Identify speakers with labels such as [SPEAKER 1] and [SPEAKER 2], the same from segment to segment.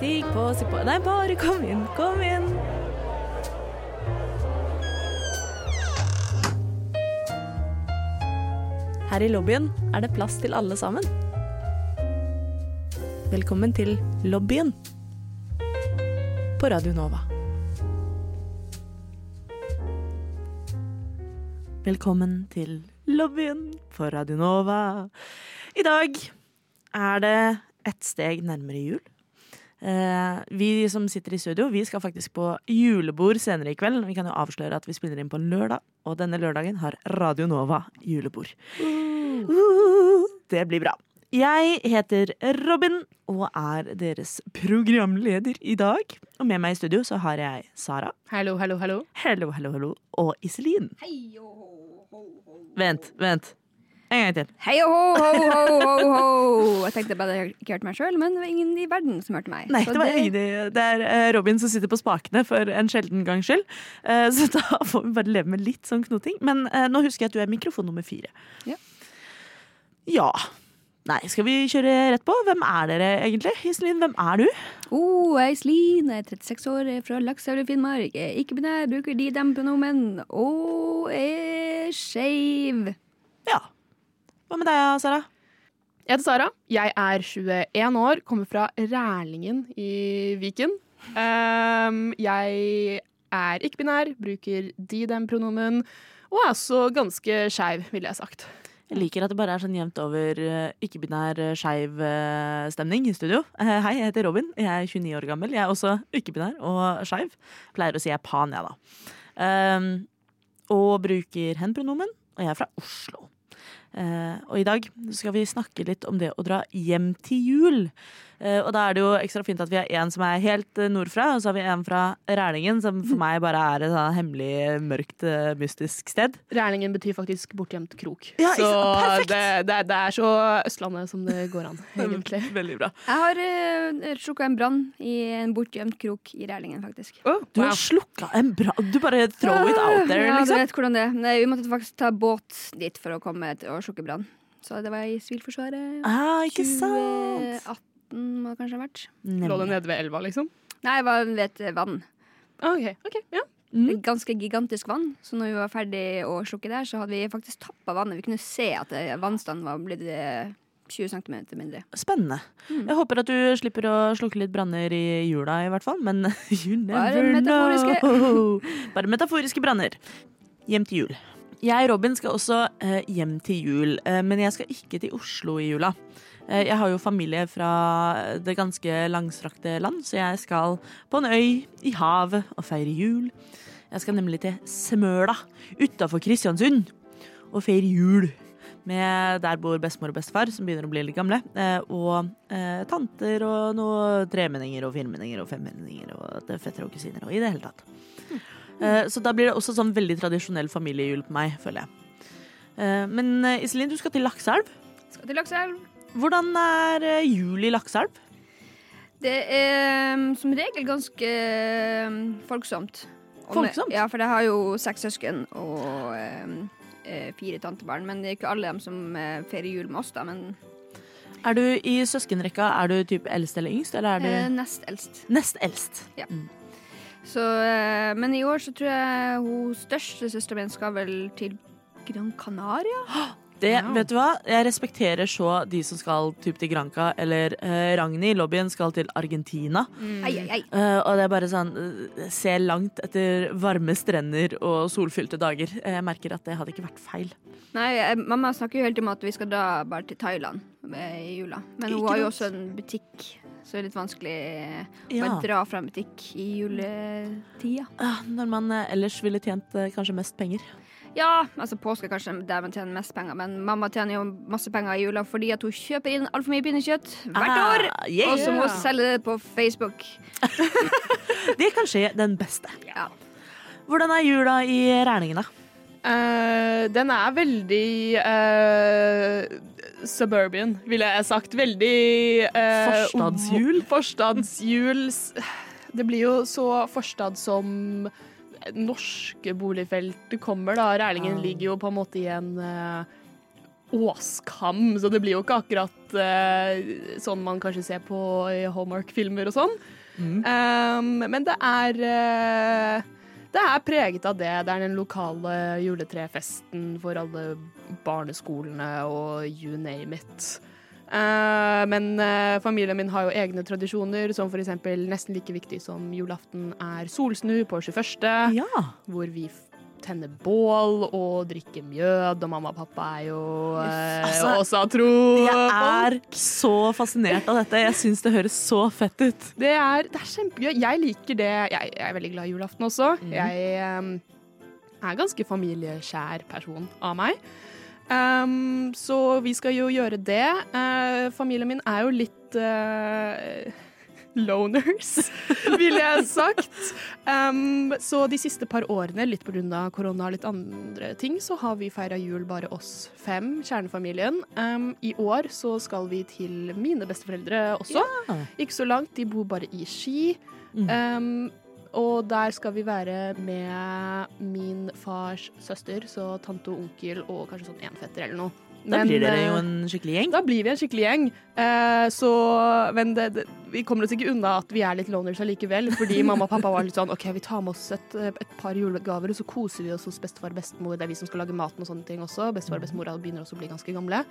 [SPEAKER 1] Stig på, si på Nei, bare kom inn, kom inn. Her i lobbyen er det plass til alle sammen. Velkommen til lobbyen på Radio Nova. Velkommen til lobbyen på Radio Nova. I dag er det ett steg nærmere jul. Eh, vi som sitter i studio, vi skal faktisk på julebord senere i kveld. Vi kan jo avsløre at vi spiller inn på lørdag, og denne lørdagen har Radio Nova julebord. Uh, det blir bra. Jeg heter Robin og er deres programleder i dag. Og med meg i studio så har jeg Sara.
[SPEAKER 2] Hallo, hallo, hallo.
[SPEAKER 1] Hello, hello, hello. Og Iselin.
[SPEAKER 3] Hei ho, ho, ho.
[SPEAKER 1] Vent, vent. En gang til.
[SPEAKER 3] Hei og ho, ho, ho, ho, ho. Jeg tenkte bare jeg ikke hørte meg sjøl, men det var ingen i verden som hørte meg.
[SPEAKER 1] Nei, det, var ingen, det er eh, Robin som sitter på spakene for en sjelden gangs skyld. Eh, Så da får vi bare leve med litt sånn knoting. Men eh, nå husker jeg at du er mikrofon nummer fire.
[SPEAKER 3] Ja.
[SPEAKER 1] Ja. Nei, skal vi kjøre rett på? Hvem er dere egentlig? Iselin, hvem er du?
[SPEAKER 3] Oh, jeg er Iselin, jeg er 36 år, er fra Lakselv i Finnmark. Jeg er ikke binær, bruker de dem pronomen, og er skeiv.
[SPEAKER 1] Ja. Hva med deg, Sara?
[SPEAKER 2] Jeg heter Sara. Jeg er 21 år, kommer fra Rælingen i Viken. Um, jeg er ikke-binær, bruker de-dem-pronomen, og er også ganske skeiv, ville jeg sagt.
[SPEAKER 1] Jeg liker at det bare er sånn jevnt over eh, ikke-binær, eh, skeiv eh, stemning i studio. Hei, jeg heter Robin. Jeg er 29 år gammel. Jeg er også ikke-binær og skeiv. Pleier å si jeg er pan, jeg, da. Um, og bruker hen-pronomen. Og jeg er fra Oslo. Eh, og i dag skal vi snakke litt om det å dra hjem til jul. Eh, og da er det jo ekstra fint at vi har en som er helt eh, nordfra, og så har vi en fra Rælingen, som for meg bare er et sånn hemmelig, mørkt, eh, mystisk sted.
[SPEAKER 2] Rælingen betyr faktisk bortgjemt krok.
[SPEAKER 1] Ja,
[SPEAKER 2] så det, det, det er så Østlandet som det går an, egentlig.
[SPEAKER 1] Veldig bra.
[SPEAKER 3] Jeg har uh, slukka en brann i en bortgjemt krok i Rælingen, faktisk.
[SPEAKER 2] Oh,
[SPEAKER 1] Du har
[SPEAKER 2] wow.
[SPEAKER 1] slukka en brann Du bare throw it out there,
[SPEAKER 3] Ja, du
[SPEAKER 1] liksom.
[SPEAKER 3] vet hvordan det er. Nei, Vi måtte faktisk ta båt dit for å komme til å slukke brann. Så det var i Sivilforsvaret.
[SPEAKER 1] Ah, ikke sant?
[SPEAKER 3] 2018 må det kanskje ha vært.
[SPEAKER 2] Lå det
[SPEAKER 1] Nemlig.
[SPEAKER 2] nede ved elva, liksom?
[SPEAKER 3] Nei, det var ved et vann.
[SPEAKER 2] OK. ok, ja.
[SPEAKER 1] Mm.
[SPEAKER 3] Ganske gigantisk vann. Så når vi var ferdig å slukke der, så hadde vi faktisk tappa vannet. Vi kunne se at vannstanden var blitt eh, 20 cm mindre.
[SPEAKER 1] Spennende.
[SPEAKER 3] Mm.
[SPEAKER 1] Jeg håper at du slipper å slukke litt branner i jula, i hvert fall. Men you never
[SPEAKER 3] Bare
[SPEAKER 1] know. Bare metaforiske branner. Hjem til jul. Jeg, Robin, skal også eh, hjem til jul, eh, men jeg skal ikke til Oslo i jula. Eh, jeg har jo familie fra det ganske langstrakte land, så jeg skal på en øy i havet og feire jul. Jeg skal nemlig til Smøla utafor Kristiansund og feire jul. Med der bor bestemor og bestefar, som begynner å bli litt gamle. Eh, og eh, tanter og noe tremenninger og firmenninger og femmenninger og fettere og kusiner og i det hele tatt. Eh, så da blir det også sånn veldig tradisjonell familiejul på meg, føler jeg. Eh, men eh, Iselin, du skal til Lakseelv.
[SPEAKER 3] Skal til Lakseelv.
[SPEAKER 1] Hvordan er jul i Lakseelv?
[SPEAKER 3] Det er mm, som regel ganske mm, folksomt.
[SPEAKER 1] Folksomt?
[SPEAKER 3] Ja, for jeg har jo seks søsken og eh, fire tantebarn. Men det er ikke alle dem som feirer jul med oss, da. Men
[SPEAKER 1] Er du i søskenrekka, er du typ eldst eller yngst, eller er du
[SPEAKER 3] nest eldst.
[SPEAKER 1] nest eldst?
[SPEAKER 3] Så, eh, men i år så tror jeg hun største søstera mi skal vel til Gran Canaria.
[SPEAKER 1] Det,
[SPEAKER 2] Wow.
[SPEAKER 1] vet du hva? Jeg respekterer så de som skal typ til Granca, eller eh, Ragnhild, lobbyen, skal til Argentina.
[SPEAKER 3] Ei, ei, ei.
[SPEAKER 1] Uh, og det er bare sånn uh, Se langt etter varme strender og solfylte dager. Eh, Jeg merker at det hadde ikke vært feil.
[SPEAKER 3] Nei, jeg, mamma snakker jo helt om at vi skal dra bare til Thailand i jula. Men hun
[SPEAKER 1] Ikke
[SPEAKER 3] har jo også en butikk, så det er litt vanskelig eh, å
[SPEAKER 1] Ja.
[SPEAKER 3] bare dra fra en butikk i juletida.
[SPEAKER 1] Når man eh, ellers ville tjent eh, kanskje mest penger.
[SPEAKER 3] Ja, altså påske er kanskje der man tjener mest penger, men mamma tjener jo masse penger i jula fordi at hun kjøper inn altfor mye pinnekjøtt hvert
[SPEAKER 1] Ah,
[SPEAKER 3] år.
[SPEAKER 1] yeah.
[SPEAKER 3] Og så må hun selge det på Facebook.
[SPEAKER 1] Det kan skje den beste.
[SPEAKER 3] Ja.
[SPEAKER 1] Hvordan er jula i Rælingen, da?
[SPEAKER 2] Eh, den er veldig eh, suburban, ville jeg sagt. Veldig eh,
[SPEAKER 1] Forstadsjul?
[SPEAKER 2] Forstadsjul. Det blir jo så forstad som norske boligfelt kommer, da. Rælingen
[SPEAKER 1] Ah.
[SPEAKER 2] ligger jo på en måte i en eh, åskam, så det blir jo ikke akkurat eh, sånn man kanskje ser på i Hallmark-filmer og sånn.
[SPEAKER 1] Mm.
[SPEAKER 2] Um, men det er eh, Det er preget av det. Det er den lokale juletrefesten for alle barneskolene og you name it. Uh, men uh, familien min har jo egne tradisjoner, som f.eks. nesten like viktig som julaften er solsnu på 21.,
[SPEAKER 1] Ja.
[SPEAKER 2] hvor vi tenner bål og drikke mjød, og mamma og pappa er jo eh,
[SPEAKER 1] Altså,
[SPEAKER 2] også tro.
[SPEAKER 1] Jeg er så fascinert av dette. Jeg syns det høres så fett ut.
[SPEAKER 2] Det er, det er kjempegøy. Jeg liker det. Jeg, jeg er veldig glad i julaften også.
[SPEAKER 1] Mm.
[SPEAKER 2] Jeg um, er ganske familieskjær person av meg. Um, så vi skal jo gjøre det. Uh, familien min er jo litt eh, loners, ville jeg sagt. Um, så de siste par årene, litt pga. korona og litt andre ting, så har vi feira jul bare oss fem, kjernefamilien. Um, I år så skal vi til mine besteforeldre også.
[SPEAKER 1] Ja.
[SPEAKER 2] Ikke så langt, de bor bare i Ski. Um, og der skal vi være med min fars søster, så tante og onkel og kanskje sånn enfetter eller noe.
[SPEAKER 1] Da
[SPEAKER 2] Men,
[SPEAKER 1] blir dere jo
[SPEAKER 2] eh,
[SPEAKER 1] en skikkelig gjeng.
[SPEAKER 2] Da blir vi en skikkelig gjeng. Eh, så, men det, det, vi kommer oss ikke unna at vi er litt loners allikevel, fordi mamma og pappa var litt sånn OK, vi tar med oss et, et par julegaver, og så koser vi oss hos bestefar og bestemor. Det er vi som skal lage maten og sånne ting også. Bestefar og bestemor begynner også å bli ganske gamle.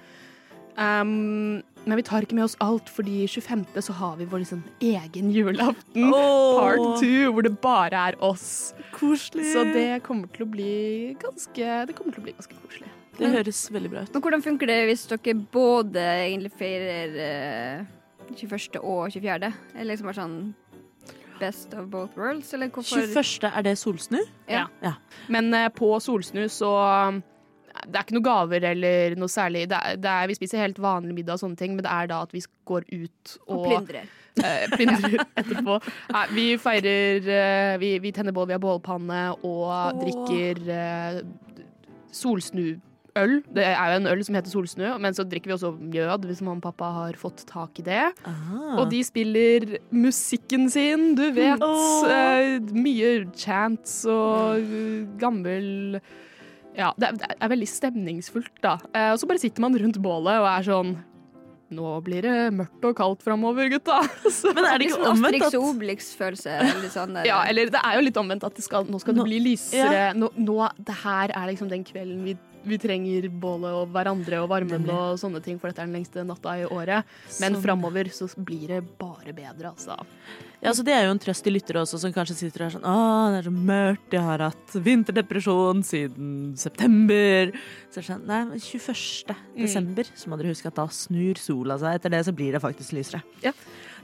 [SPEAKER 2] Um, men vi tar ikke med oss alt, fordi 25. så har vi vår liksom egen julaften.
[SPEAKER 1] Oh.
[SPEAKER 2] Part two, hvor det bare er oss.
[SPEAKER 1] Koselig.
[SPEAKER 2] Så det kommer til å bli ganske Det kommer til å bli ganske koselig.
[SPEAKER 1] Det høres veldig bra ut.
[SPEAKER 3] Men hvordan funker det hvis dere både egentlig feirer eh, 21. og 24.? Eller liksom bare sånn best of both worlds, eller hvorfor
[SPEAKER 1] 21. er det solsnu?
[SPEAKER 3] Ja.
[SPEAKER 1] Ja.
[SPEAKER 2] Men eh, på Solsnu så um, Det er ikke noe gaver eller noe særlig. Det er, det er, vi spiser helt vanlig middag og sånne ting, men det er da at vi går ut
[SPEAKER 3] Og
[SPEAKER 2] og,
[SPEAKER 3] plyndrer.
[SPEAKER 2] eh, plyndrer etterpå. Nei, vi feirer eh, vi, vi tenner bål, vi har bålpanne og drikker eh, solsnuøl. Det er jo en øl som heter Solsnø, men så drikker vi også mjød hvis mamma og pappa har fått tak i det.
[SPEAKER 1] Aha.
[SPEAKER 2] Og de spiller musikken sin, du vet.
[SPEAKER 1] Oh.
[SPEAKER 2] Eh, mye chants og eh, gammel Ja, det er, det er veldig stemningsfullt, da. Eh, og så bare sitter man rundt bålet og er sånn Nå blir det mørkt og kaldt framover, gutta. Så,
[SPEAKER 1] Men er det ikke
[SPEAKER 3] sånn
[SPEAKER 1] omvendt at
[SPEAKER 3] og Obelix-følelse. Sånn
[SPEAKER 2] ja, eller det er jo litt omvendt at det skal, nå skal det
[SPEAKER 1] Nå-
[SPEAKER 2] bli lysere. Nå, nå, det her er liksom den kvelden vi, vi trenger bålet og hverandre og varmen
[SPEAKER 1] Nemlig.
[SPEAKER 2] og sånne ting, for dette er den lengste natta i året. Men
[SPEAKER 1] Sånn.
[SPEAKER 2] framover så blir det bare bedre, altså.
[SPEAKER 1] Ja, så Det er jo en trøst til lyttere også, som kanskje sitter der sånn Å, det er så mørkt, jeg har hatt vinterdepresjon siden september. Så sånn, nei, 21.
[SPEAKER 2] Mm.
[SPEAKER 1] desember, så må dere huske at da snur sola seg. Etter det så blir det faktisk lysere.
[SPEAKER 2] Ja.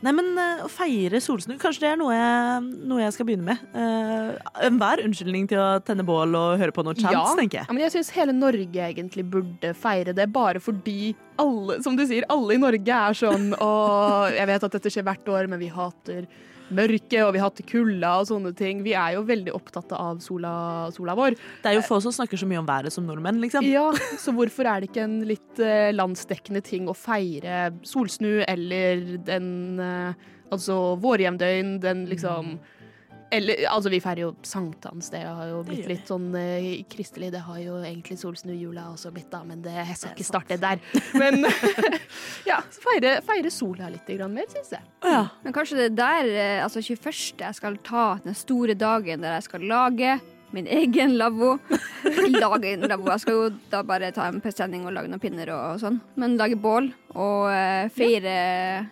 [SPEAKER 1] Nei, men eh, å feire solsnu, kanskje det er noe jeg, noe jeg skal begynne med. Uh, Enhver unnskyldning til å tenne bål og høre på noe chants, tenker jeg.
[SPEAKER 2] Ja, men jeg syns hele Norge egentlig burde feire det, bare fordi alle, som du sier, alle i Norge er sånn Og jeg vet at dette skjer hvert år, men vi hater mørket, og vi har hatt kulda og sånne ting. Vi er jo veldig opptatt av sola, sola vår.
[SPEAKER 1] Det er jo få som snakker så mye om været som nordmenn, liksom.
[SPEAKER 2] Ja, så hvorfor er det ikke en litt eh, landsdekkende ting å feire solsnu eller den eh, Altså vårjevndøgn, den liksom eller, altså Vi feirer jo sankthans. Det har jo blitt litt sånn eh, kristelig. Det har jo egentlig solsnu-jula også blitt, da, men det, jeg skal ikke starte der. Men ja, feire, feire sola litt grann mer, syns jeg.
[SPEAKER 1] Ja.
[SPEAKER 3] Men kanskje det er der, eh, altså 21. jeg skal ta den store dagen der jeg skal lage min egen lavvo. Lage en lavvo, jeg skal jo da bare ta en presenning og lage noen pinner og sånn. Men lage bål og eh, feire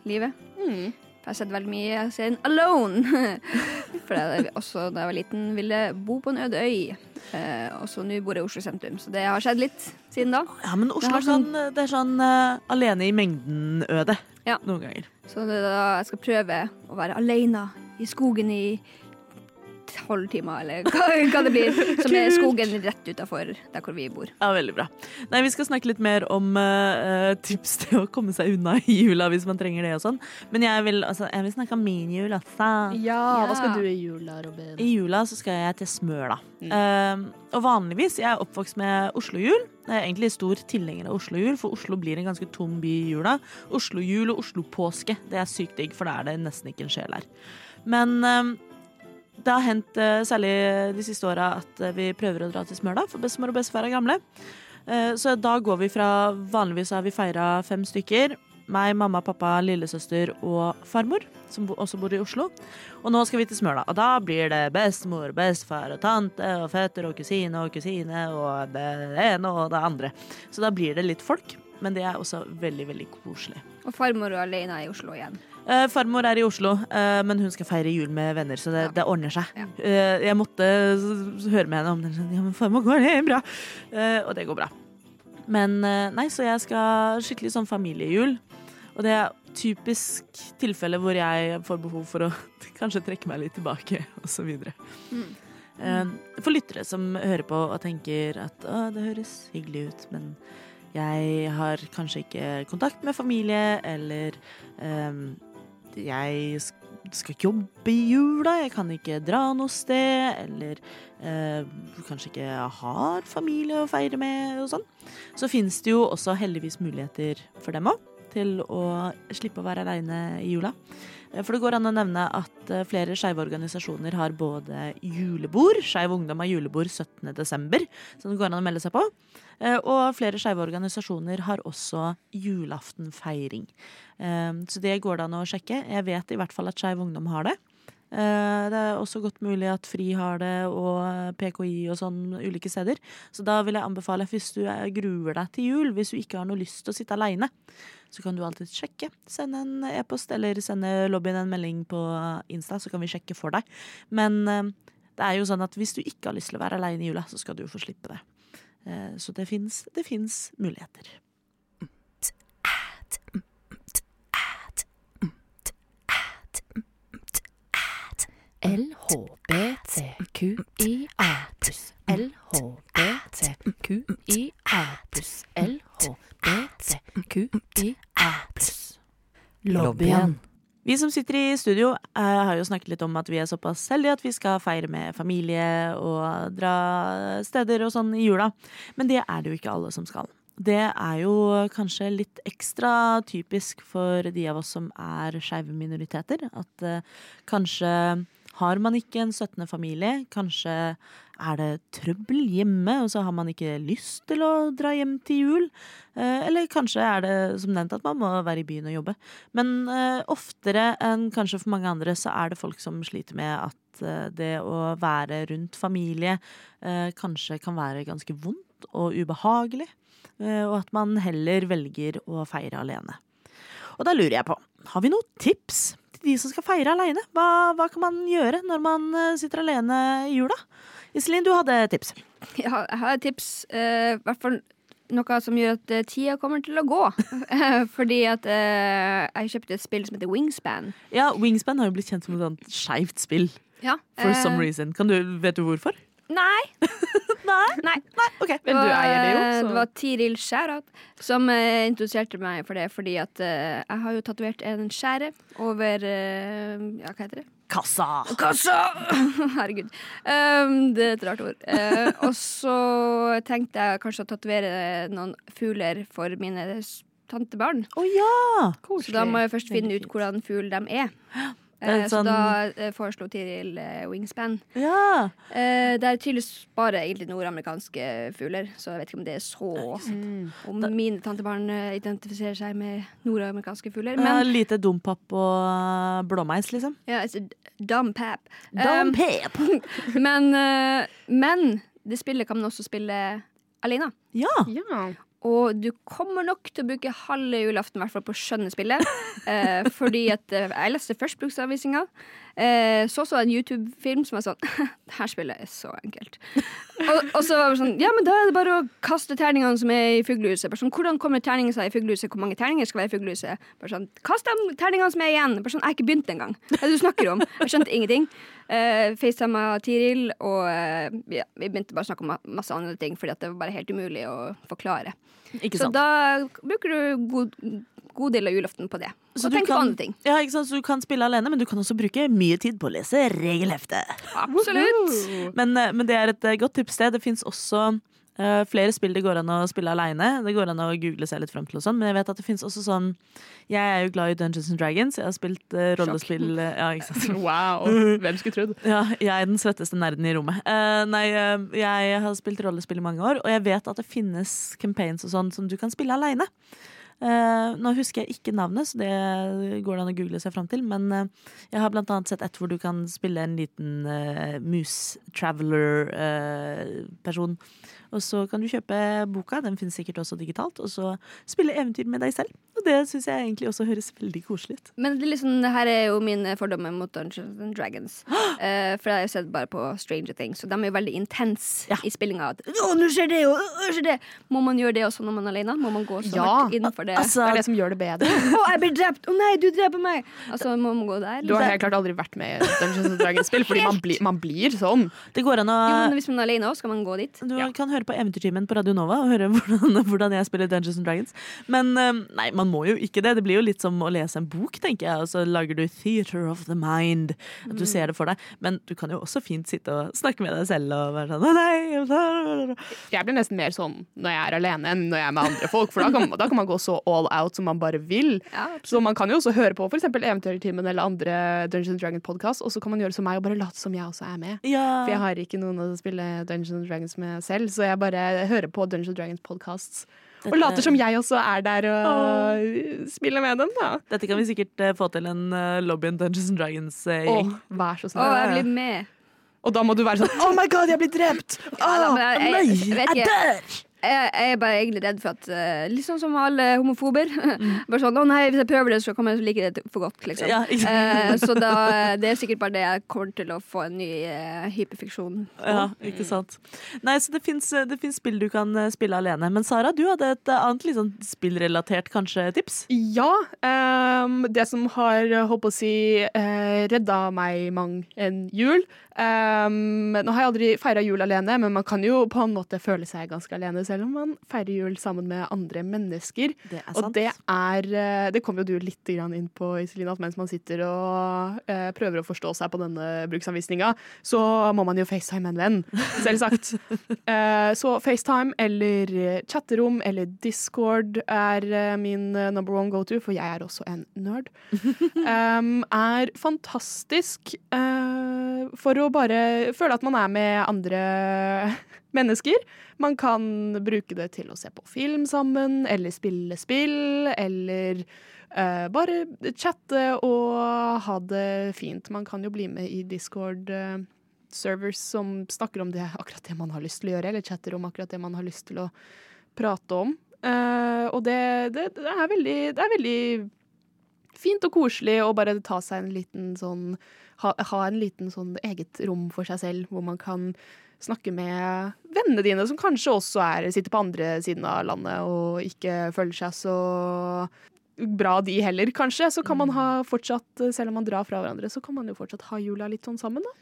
[SPEAKER 3] livet.
[SPEAKER 2] Mm.
[SPEAKER 3] For jeg har sett veldig mye serien Alone. For jeg også da jeg var liten ville bo på en øde øy. Eh, og så nå bor jeg i Oslo sentrum, så det har skjedd litt siden da.
[SPEAKER 1] ja, men Oslo
[SPEAKER 3] Det
[SPEAKER 1] er sånn, det er sånn uh, alene i mengden-øde
[SPEAKER 3] Ja.
[SPEAKER 1] noen ganger.
[SPEAKER 3] Så det da jeg skal prøve å være alene i skogen i tolv timer, eller hva, hva det blir. Som er skogen rett utafor der hvor vi bor.
[SPEAKER 1] Ja, veldig bra. Nei, Vi skal snakke litt mer om uh, tips til å komme seg unna i jula hvis man trenger det og sånn. Men jeg vil, altså, jeg vil snakke om min jul, altså.
[SPEAKER 2] Ja, hva skal du i jula, Robin?
[SPEAKER 1] I jula så skal jeg til Smøla.
[SPEAKER 2] Mm.
[SPEAKER 1] Uh, og vanligvis, jeg er oppvokst med Oslo-jul. Jeg er egentlig stor tilhenger av Oslo-jul, for Oslo blir en ganske tom by i jula. Oslo-jul og Oslo-påske, det er sykt digg, for da er det nesten ikke en sjel her. Men eh, det har hendt, eh, særlig de siste åra, at eh, vi prøver å dra til Smøla, for bestemor og bestefar er gamle. Eh, Så da går vi fra Vanligvis har vi feira fem stykker. Meg, mamma, pappa, lillesøster og farmor, som også bor i Oslo. Og nå skal vi til Smøla. Og da blir det bestemor, bestefar og tante og fetter og kusine og kusine og det ene og det andre. Så da blir det litt folk. Men det er også veldig, veldig koselig.
[SPEAKER 3] Og farmor er alene i Oslo igjen.
[SPEAKER 1] Eh, farmor er i Oslo, uh, men hun skal feire jul med venner, så det,
[SPEAKER 3] Ja.
[SPEAKER 1] det ordner seg.
[SPEAKER 3] Ja.
[SPEAKER 1] Uh, jeg måtte høre med henne om det. Ja, men farmor, går det bra? Og det går bra. Men nei, så jeg skal skikkelig sånn familiejul. Og det er typisk tilfelle hvor jeg får behov for å kanskje trekke meg litt tilbake, videre.
[SPEAKER 3] Mm.
[SPEAKER 1] Eh, For lyttere som hører på og tenker at å, det høres hyggelig ut, men jeg har kanskje ikke kontakt med familie, eller eh, jeg skal ikke jobbe i jula, jeg kan ikke dra noe sted, eller eh, kanskje ikke har familie å feire med og sånn. Så finnes det jo også heldigvis muligheter for dem òg, til å slippe å være aleine i jula. For det går an å nevne at eh, flere skeive organisasjoner har både julebord, Skeiv Ungdom har julebord 17.12., som det går an å melde seg på. Eh, Og flere skeive organisasjoner har også julaftenfeiring. Eh, Så det går det an å sjekke. Jeg vet i hvert fall at Skeiv Ungdom har det. Det er også godt mulig at FRI har det, og PKI og sånn ulike steder. Så da vil jeg anbefale, hvis du er- gruer deg til jul, hvis du ikke har noe lyst til å sitte aleine, så kan du alltid sjekke. Sende en e-post eller sende lobbyen en melding på Insta, så kan vi sjekke for deg. Men eh, det er jo sånn at hvis du ikke har lyst til å være aleine i jula, så skal du jo få slippe det. Eh, Så det fins muligheter.
[SPEAKER 4] LHBTQIA pluss LHBTQIA pluss LHBTQIA Lobbyen.
[SPEAKER 1] Vi som sitter i studio, eh, har jo snakket litt om at vi er såpass heldige at vi skal feire med familie og dra steder og sånn i jula. Men det er det jo ikke alle som skal. Det er jo kanskje litt ekstra typisk for de av oss som er skeive minoriteter. At eh, kanskje har man ikke en støttende familie. Kanskje er det trøbbel hjemme, og så har man ikke lyst til å dra hjem til jul. Eh, Eller kanskje er det som nevnt at man må være i byen og jobbe. Men eh, oftere enn kanskje for mange andre så er det folk som sliter med at eh, det å være rundt familie kanskje kan være ganske vondt og ubehagelig. eh, og at man heller velger å feire alene. Og da lurer jeg på, har vi noen tips de som skal feire alene? Hva, hva kan man gjøre når man eh, sitter alene i jula? Iselin, du hadde tips.
[SPEAKER 3] Ja, jeg har et tips. eh, I hvert fall noe som gjør at eh, tida kommer til å gå. Fordi at eh, jeg kjøpte et spill som heter Wingspan.
[SPEAKER 1] Ja, Wingspan har jo blitt kjent som et sånt skeivt spill.
[SPEAKER 3] Ja.
[SPEAKER 1] For some reason. Kan du, vet du hvorfor?
[SPEAKER 3] Nei.
[SPEAKER 1] Nei.
[SPEAKER 3] Nei.
[SPEAKER 1] okay.
[SPEAKER 2] Men du eier det jo,
[SPEAKER 3] Eh,
[SPEAKER 2] så
[SPEAKER 3] Det var Tiril Skjærat som uh, introduserte meg for det, fordi at uh, jeg har jo tatovert en skjære over uh, Ja, hva heter det?
[SPEAKER 1] Kassa!
[SPEAKER 3] Kassa! Herregud. Um, det er et rart ord. Eh, og så tenkte jeg kanskje å tatovere noen fugler for mine tantebarn.
[SPEAKER 1] Oh, ja!
[SPEAKER 3] Så da må jeg først finne ut hvordan fugl de er. Eh, Så
[SPEAKER 1] sånn-
[SPEAKER 3] da eh, foreslo Tiril eh, Wingspan.
[SPEAKER 1] Ja.
[SPEAKER 3] Eh, det er tydeligvis bare egentlig nordamerikanske fugler, så jeg vet ikke om det er så Om mine tantebarn identifiserer seg med nordamerikanske fugler.
[SPEAKER 1] Men,
[SPEAKER 3] Men
[SPEAKER 1] lite dompap og blåmeis, liksom.
[SPEAKER 3] ja, it's dumpap. dumb Um, men, eh, men det spillet kan man også spille alene.
[SPEAKER 1] Ja.
[SPEAKER 2] Ja.
[SPEAKER 3] Og du kommer nok til å bruke halve julaften i hvert fall på skjønnespillet. Eh, fordi at eh, jeg leste først bruksanvisninga. Eh, så så jeg en YouTube-film som var sånn Det her spillet er så enkelt. Og, og så var det sånn Ja, men da er det bare å kaste terningene som er i fuglehuset. Bare sånn, Hvordan kommer terningene seg i fuglehuset? Hvor mange terninger skal være i fuglehuset? Bare sånn, Kast de terningene som er igjen! Bare sånn, Jeg har ikke begynt engang. Hva er det du snakker om? Jeg skjønte ingenting. Uh, FaceTima Tiril, og uh, ja, vi begynte bare å snakke om masse andre ting, fordi det var bare helt umulig å forklare.
[SPEAKER 1] Ikke sant.
[SPEAKER 3] Så da bruker du god, god del av julaften på det.
[SPEAKER 1] Så
[SPEAKER 3] Og
[SPEAKER 1] du
[SPEAKER 3] kan, på andre ting.
[SPEAKER 1] Ja, ikke sant? Så du kan spille alene, men du kan også bruke mye tid på å lese regelheftet.
[SPEAKER 3] Absolutt.
[SPEAKER 1] Men, eh, men det er et eh, godt tips. Det Det fins også Uh, flere spill det går an å spille aleine. Det går an å google seg litt frem til og sånn, men jeg vet at det fins også sånn Jeg er jo glad i Dungeons and Dragons. Jeg har spilt uh, rollespill eh, Ja, ikke sant.
[SPEAKER 2] Wow, hvem skulle trodd?
[SPEAKER 1] Ja, jeg er den svetteste nerden i rommet. Eh, nei, jeg har spilt rollespill i mange år, og jeg vet at det finnes campaigns og sånn som du kan spille aleine. Eh, nå husker jeg ikke navnet, så det går det an å google seg fram til. Men eh, jeg har blant annet sett et hvor du kan spille en liten uh, mus-traveler-person. Og så kan du kjøpe boka, den finnes sikkert også digitalt, og så spille eventyr med deg selv. Og det syns jeg egentlig også høres veldig koselig ut.
[SPEAKER 3] Men det, liksom, det her er jo mine fordommer mot Dungeons and Dragons. Uh, for jeg har jo sett bare på Stranger Things, og de er jo veldig intense
[SPEAKER 1] Ja.
[SPEAKER 3] i spillinga. Å, nå skjer det, og nå skjer det! Må man gjøre det også når man er alene? Må man gå så
[SPEAKER 2] Ja,
[SPEAKER 3] hardt inn for det?
[SPEAKER 1] Altså,
[SPEAKER 2] Det er det som gjør det bedre.
[SPEAKER 3] Å, jeg blir drept! Å nei, du dreper meg! Altså, må man gå der?
[SPEAKER 2] Du har
[SPEAKER 3] liksom?
[SPEAKER 2] helt klart aldri vært med i Dungeons and Dragons-spill, fordi man, blir- man blir sånn.
[SPEAKER 1] det går an å
[SPEAKER 3] Jo, men hvis man er alene også, skal man gå dit?
[SPEAKER 1] Du
[SPEAKER 2] Ja.
[SPEAKER 1] kan høre på Eventyrtimen på Radio Nova og høre hvordan, hvordan jeg spiller Dungeons and Dragons. Men eh, nei, man må jo ikke det. Det blir jo litt som å lese en bok, tenker jeg. Og så lager du Theater of the Mind. At du ser det for deg. Men du kan jo også fint sitte og snakke med deg selv og være sånn nei,
[SPEAKER 2] Jeg blir nesten mer sånn når jeg er alene enn når jeg er med andre folk, for da kan, da kan man gå så all out som man bare vil.
[SPEAKER 3] Ja,
[SPEAKER 2] Så man kan jo også høre på f.eks. Eventyrtimen eller andre Dungeons and Dragons-podkast, og så kan man gjøre som meg og bare late som jeg også er med.
[SPEAKER 1] Ja.
[SPEAKER 2] For jeg har ikke noen å spille Dungeons and Dragons med selv, så jeg bare hører på Dungeons and Dragons podcasts. Og later som jeg også er der og spiller med dem, da.
[SPEAKER 1] Dette kan vi sikkert eh, få til en uh, Lobby and Dungeons and
[SPEAKER 2] Åh,
[SPEAKER 1] Dragons-gjeng.
[SPEAKER 2] vær så snill.
[SPEAKER 3] Åh, jeg blir med.
[SPEAKER 2] Og da må du være sånn Oh my god, jeg blir drept!
[SPEAKER 3] Ja, da, jeg, jeg, jeg,
[SPEAKER 1] jeg dør!
[SPEAKER 3] Jeg, jeg er bare egentlig redd for at uh, Litt sånn som alle homofober. bare sånn 'Å nei, hvis jeg prøver det, så kommer jeg til å like det for godt', liksom.
[SPEAKER 1] Ja,
[SPEAKER 3] Eh, så da, det er sikkert bare det jeg kommer til å få en ny uh, hyperfiksjon på.
[SPEAKER 1] Ja, ikke sant. Nei, så det fins spill du kan spille alene. Men Sara, du hadde et annet litt sånn spillrelatert kanskje tips?
[SPEAKER 2] Ja. Um, det som har, holdt på å si, uh, redda meg mang en jul. Ehm, nå har jeg aldri feira jul alene, men man kan jo på en måte føle seg ganske alene selv om man feirer jul sammen med andre mennesker.
[SPEAKER 1] Det er
[SPEAKER 2] Og det er eh, Det kom jo du litt inn på, Iselin, at mens man sitter og uh, prøver å forstå seg på denne bruksanvisninga, så må man jo facetime en venn. Selvsagt. uh, så FaceTime eller chatterom eller Discord er uh, min number one go to, for jeg er også en nerd. Um, er fantastisk for å bare føle at man er med andre mennesker. Man kan bruke det til å se på film sammen, eller spille spill, eller uh, bare chatte og ha det fint. Man kan jo bli med i Discord. Uh, Servers som snakker om det, akkurat det man har lyst til å gjøre, eller chatter om akkurat det man har lyst til å prate om. Uh, og det, det, det, er veldig, det er veldig fint og koselig å bare ta seg en liten sånn ha, ha en liten sånn eget rom for seg selv, hvor man kan snakke med vennene dine, som kanskje også er, sitter på andre siden av landet og ikke føler seg så bra de heller, kanskje. Så kan man ha fortsatt, selv om man drar fra hverandre, så kan man jo fortsatt ha jula litt sånn sammen, da.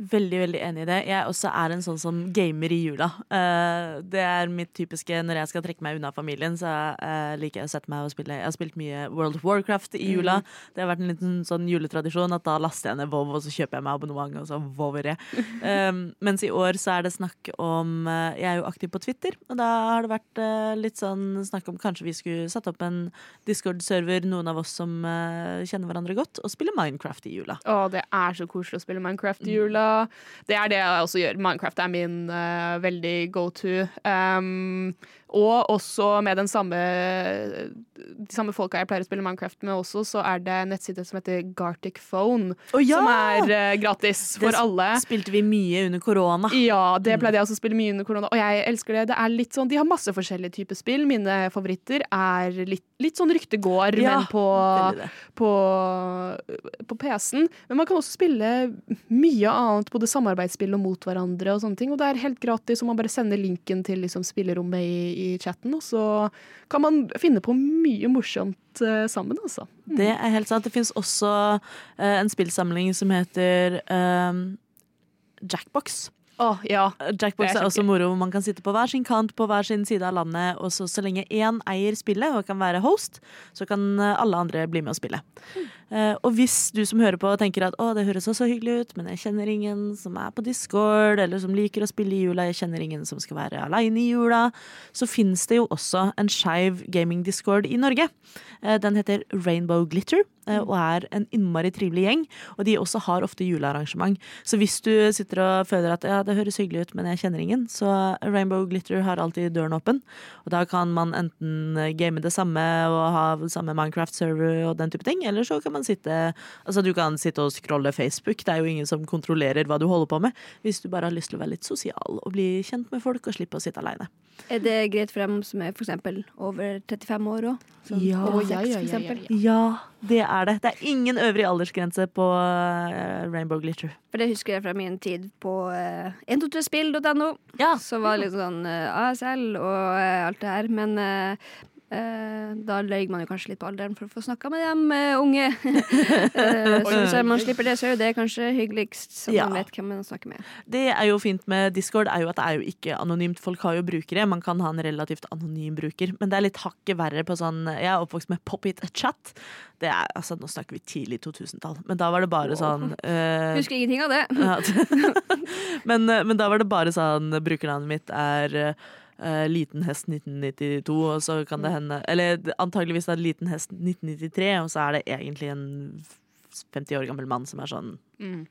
[SPEAKER 1] Veldig veldig enig i det. Jeg også er en sånn som gamer i jula. Uh, det er mitt typiske når jeg skal trekke meg unna familien, så uh, liker jeg å sette meg og spille. Jeg har spilt mye World of Warcraft i jula. Det har vært en liten sånn juletradisjon at da laster jeg ned WoW, og så kjøper jeg meg abonnement, og så wower jeg. Um, mens i år så er det snakk om uh, Jeg er jo aktiv på Twitter, og da har det vært litt sånn snakk om kanskje vi skulle satt opp en Discord-server, noen av oss som kjenner hverandre godt, og spille Minecraft i jula.
[SPEAKER 2] Å, det er så koselig å spille Minecraft i jula. Det er det jeg også gjør. Minecraft er min uh, veldig go to. Um, og også med den samme de samme folka jeg pleier å spille Minecraft med også, så er det en nettside som heter Gartic Phone,
[SPEAKER 1] oh, ja!
[SPEAKER 2] som er uh, gratis for
[SPEAKER 1] Det
[SPEAKER 2] alle.
[SPEAKER 1] spilte vi mye under korona.
[SPEAKER 2] Ja, det pleide jeg også å spille mye under korona, og jeg elsker det. Det er litt sånn, De har masse forskjellige typer spill. Mine favoritter er litt, litt sånn ryktegård,
[SPEAKER 1] Ja,
[SPEAKER 2] men på, på, på PC-en. Men man kan også spille mye annet, både samarbeidsspill og mot hverandre. Og sånne ting, og det er helt gratis, og man bare sender linken til liksom, spillerommet i, i chatten. Og så kan man finne på mye morsomt eh, sammen, altså.
[SPEAKER 1] Det er helt sant. Det fins også eh, en spillsamling som heter um, Jackbox.
[SPEAKER 2] Oh, ja.
[SPEAKER 1] Jackbox
[SPEAKER 2] er
[SPEAKER 1] er også moro. hvor Man kan sitte på hver sin kant på hver sin side av landet, og så, så lenge én eier spillet og kan være host, så kan alle andre bli med og spille. Eh, og hvis du som hører på tenker at å, det høres også hyggelig ut, men jeg kjenner ingen som er på Discord, eller som liker å spille i jula, jeg kjenner ingen som skal være aleine i jula, så fins det jo også en skeiv gaming-discord i Norge. Eh, den heter Rainbow Glitter, eh, og er en innmari trivelig gjeng. Og de også har ofte julearrangement. Så hvis du sitter og føler at ja, det høres hyggelig ut, men jeg kjenner ingen, så Rainbow Glitter har alltid døren åpen. Og da kan man enten game det samme og ha samme Minecraft-server og den type ting, eller så kan man sitte Altså du kan sitte og scrolle Facebook, det er jo ingen som kontrollerer hva du holder på med, hvis du bare har lyst til å være litt sosial og bli kjent med folk og slippe å sitte aleine.
[SPEAKER 3] Er det greit for dem som er eksempel over 35 år òg?
[SPEAKER 1] Ja.
[SPEAKER 2] Ja, ja, ja, ja,
[SPEAKER 1] det er det. Det er ingen øvrig aldersgrense på eh, Rainbow Glitter.
[SPEAKER 3] For det husker jeg fra min tid på uh, 123spill.no.
[SPEAKER 1] Ja.
[SPEAKER 3] Så var det litt sånn uh, ASL og uh, alt det her. Men eh, eh, da løy man jo kanskje litt på alderen for å få snakka med dem eh, unge. Eh, så hvis man slipper det, så er jo det kanskje hyggeligst, så
[SPEAKER 1] Ja.
[SPEAKER 3] man vet hvem man snakker med.
[SPEAKER 1] Det er jo fint med Discord, er jo at det er jo ikke anonymt. Folk har jo brukere. Man kan ha en relativt anonym bruker. Men det er litt hakket verre på sånn Jeg er oppvokst med Pop-It-chat. Det er, altså, Nå snakker vi tidlig 2000-tall, men da var det bare sånn uh,
[SPEAKER 3] Husker ingenting av det.
[SPEAKER 1] men, eh, men da var det bare sånn Brukernavnet mitt er eh, Liten hest 1992, og så kan det hende Eller antageligvis er det Liten hest 1993, og så er det egentlig en 50 år gammel mann som er sånn
[SPEAKER 2] Mm.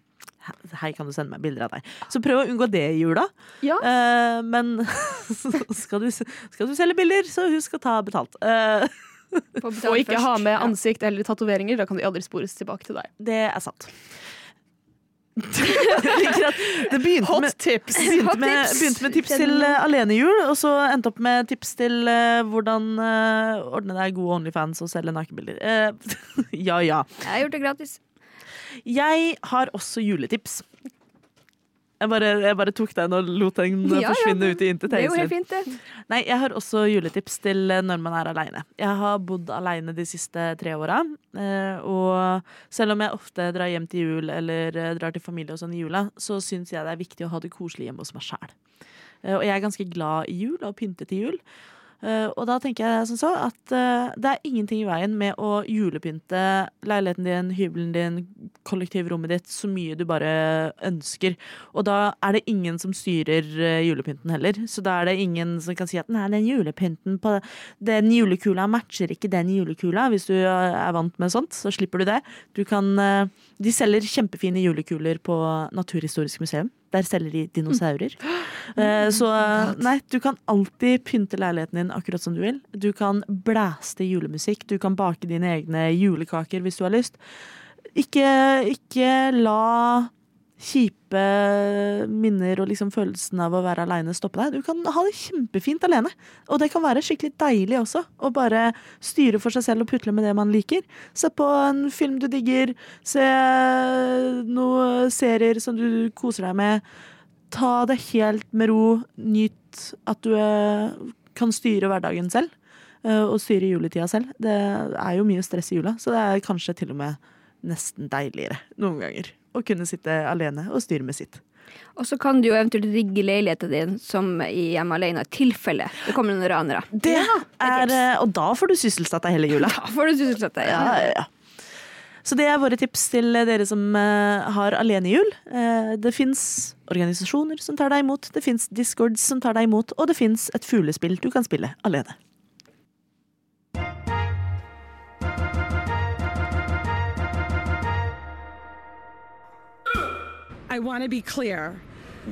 [SPEAKER 1] Hei, kan du sende meg bilder av deg? Så prøv å unngå det i jula.
[SPEAKER 2] Ja.
[SPEAKER 1] Uh, men skal, du, skal du selge bilder, så husk å ta betalt.
[SPEAKER 3] Uh, betalt
[SPEAKER 2] Og ikke
[SPEAKER 3] først.
[SPEAKER 2] ha med ansikt eller tatoveringer. Da kan de aldri spores tilbake til deg.
[SPEAKER 1] det er sant. Det begynte
[SPEAKER 2] Hot
[SPEAKER 1] med
[SPEAKER 2] tips!
[SPEAKER 1] Begynte
[SPEAKER 3] Hot
[SPEAKER 1] med,
[SPEAKER 3] tips.
[SPEAKER 1] begynte med tips til uh, alenejul, og så endte opp med tips til uh, hvordan uh, ordne deg gode Onlyfans og selge nakenbilder. Uh, ja ja.
[SPEAKER 3] Jeg har gjort det gratis.
[SPEAKER 1] Jeg har også juletips. Jeg bare, jeg bare tok den og lot den eh,
[SPEAKER 3] Ja, ja,
[SPEAKER 1] forsvinne
[SPEAKER 3] det-
[SPEAKER 1] ut i intet.
[SPEAKER 3] Det er jo helt fint, det.
[SPEAKER 1] Nei, jeg har også juletips til eh, når man er aleine. Jeg har bodd aleine de siste tre åra. eh, Og selv om jeg ofte drar hjem til jul eller eh, drar til familie og sånn i jula, så syns jeg det er viktig å ha det koselig hjemme hos meg sjæl. Og jeg er ganske glad i jul og pynte til jul. Eh, Og da tenker jeg som så at eh, det er ingenting i veien med å julepynte leiligheten din, hybelen din, kollektivrommet ditt så mye du bare ønsker. Og da er det ingen som styrer eh, julepynten heller. Så da er det ingen som kan si at nei, den julepynten på den julekula matcher ikke den julekula. Hvis du er vant med sånt, så slipper du det. Du kan De selger kjempefine julekuler på Naturhistorisk museum. Der selger de dinosaurer. Eh, Så eh, nei, du kan alltid pynte leiligheten din akkurat som du vil. Du kan blæste julemusikk. Du kan bake dine egne julekaker hvis du har lyst. Ikke, ikke la kjipe minner og liksom følelsen av å være aleine stoppe deg. Du kan ha det kjempefint alene. Og det kan være skikkelig deilig også. Å bare styre for seg selv og putle med det man liker. Se på en film du digger. Se noen serier som du koser deg med. Ta det helt med ro. Nyt at du eh, kan styre hverdagen selv. eh, Og styre juletida selv. Det er jo mye stress i jula, så det er kanskje til og med nesten deiligere noen ganger å kunne sitte alene og styre med sitt.
[SPEAKER 3] Og så kan du jo eventuelt rigge leiligheten din som i hjemme alene, i tilfelle det kommer noen ranere.
[SPEAKER 1] Det er, eh, og da får du sysselsatt deg hele jula.
[SPEAKER 3] Da får du sysselsatt deg.
[SPEAKER 1] Ja, ja, ja. Så det er våre tips til dere som eh, har alenejul. Uh, det fins organisasjoner som tar deg imot, det fins discords som tar deg imot, og det fins et fuglespill du kan spille alene.
[SPEAKER 5] I want to be clear.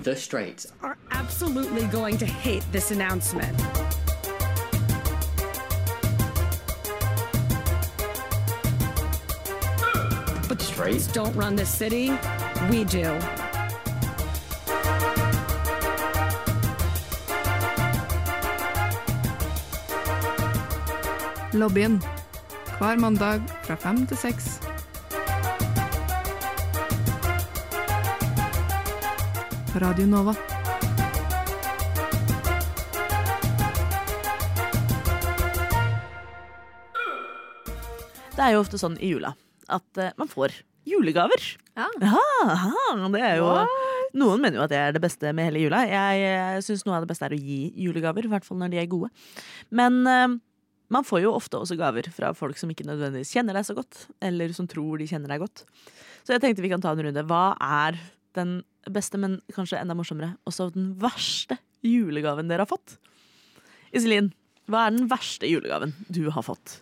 [SPEAKER 6] The Straits
[SPEAKER 5] Are absolutely going to hate this announcement. But the Straits don't run this city. We do.
[SPEAKER 7] Lobbyen. Hver mandag fra fem til seks. På Radio Nova.
[SPEAKER 1] Det er jo ofte sånn i jula at eh, man får julegaver.
[SPEAKER 3] Ja.
[SPEAKER 1] Ja, aha, det er jo Noen mener jo at det er det beste med hele jula. Jeg syns noe av det beste er å gi julegaver, i hvert fall når de er gode. Men eh, man får jo ofte også gaver fra folk som ikke nødvendigvis kjenner deg så godt, eller som tror de kjenner deg godt. Så jeg tenkte vi kan ta en runde. Hva er den beste, men kanskje enda morsommere, også den verste julegaven dere har fått? Iselin, hva er den verste julegaven du har fått?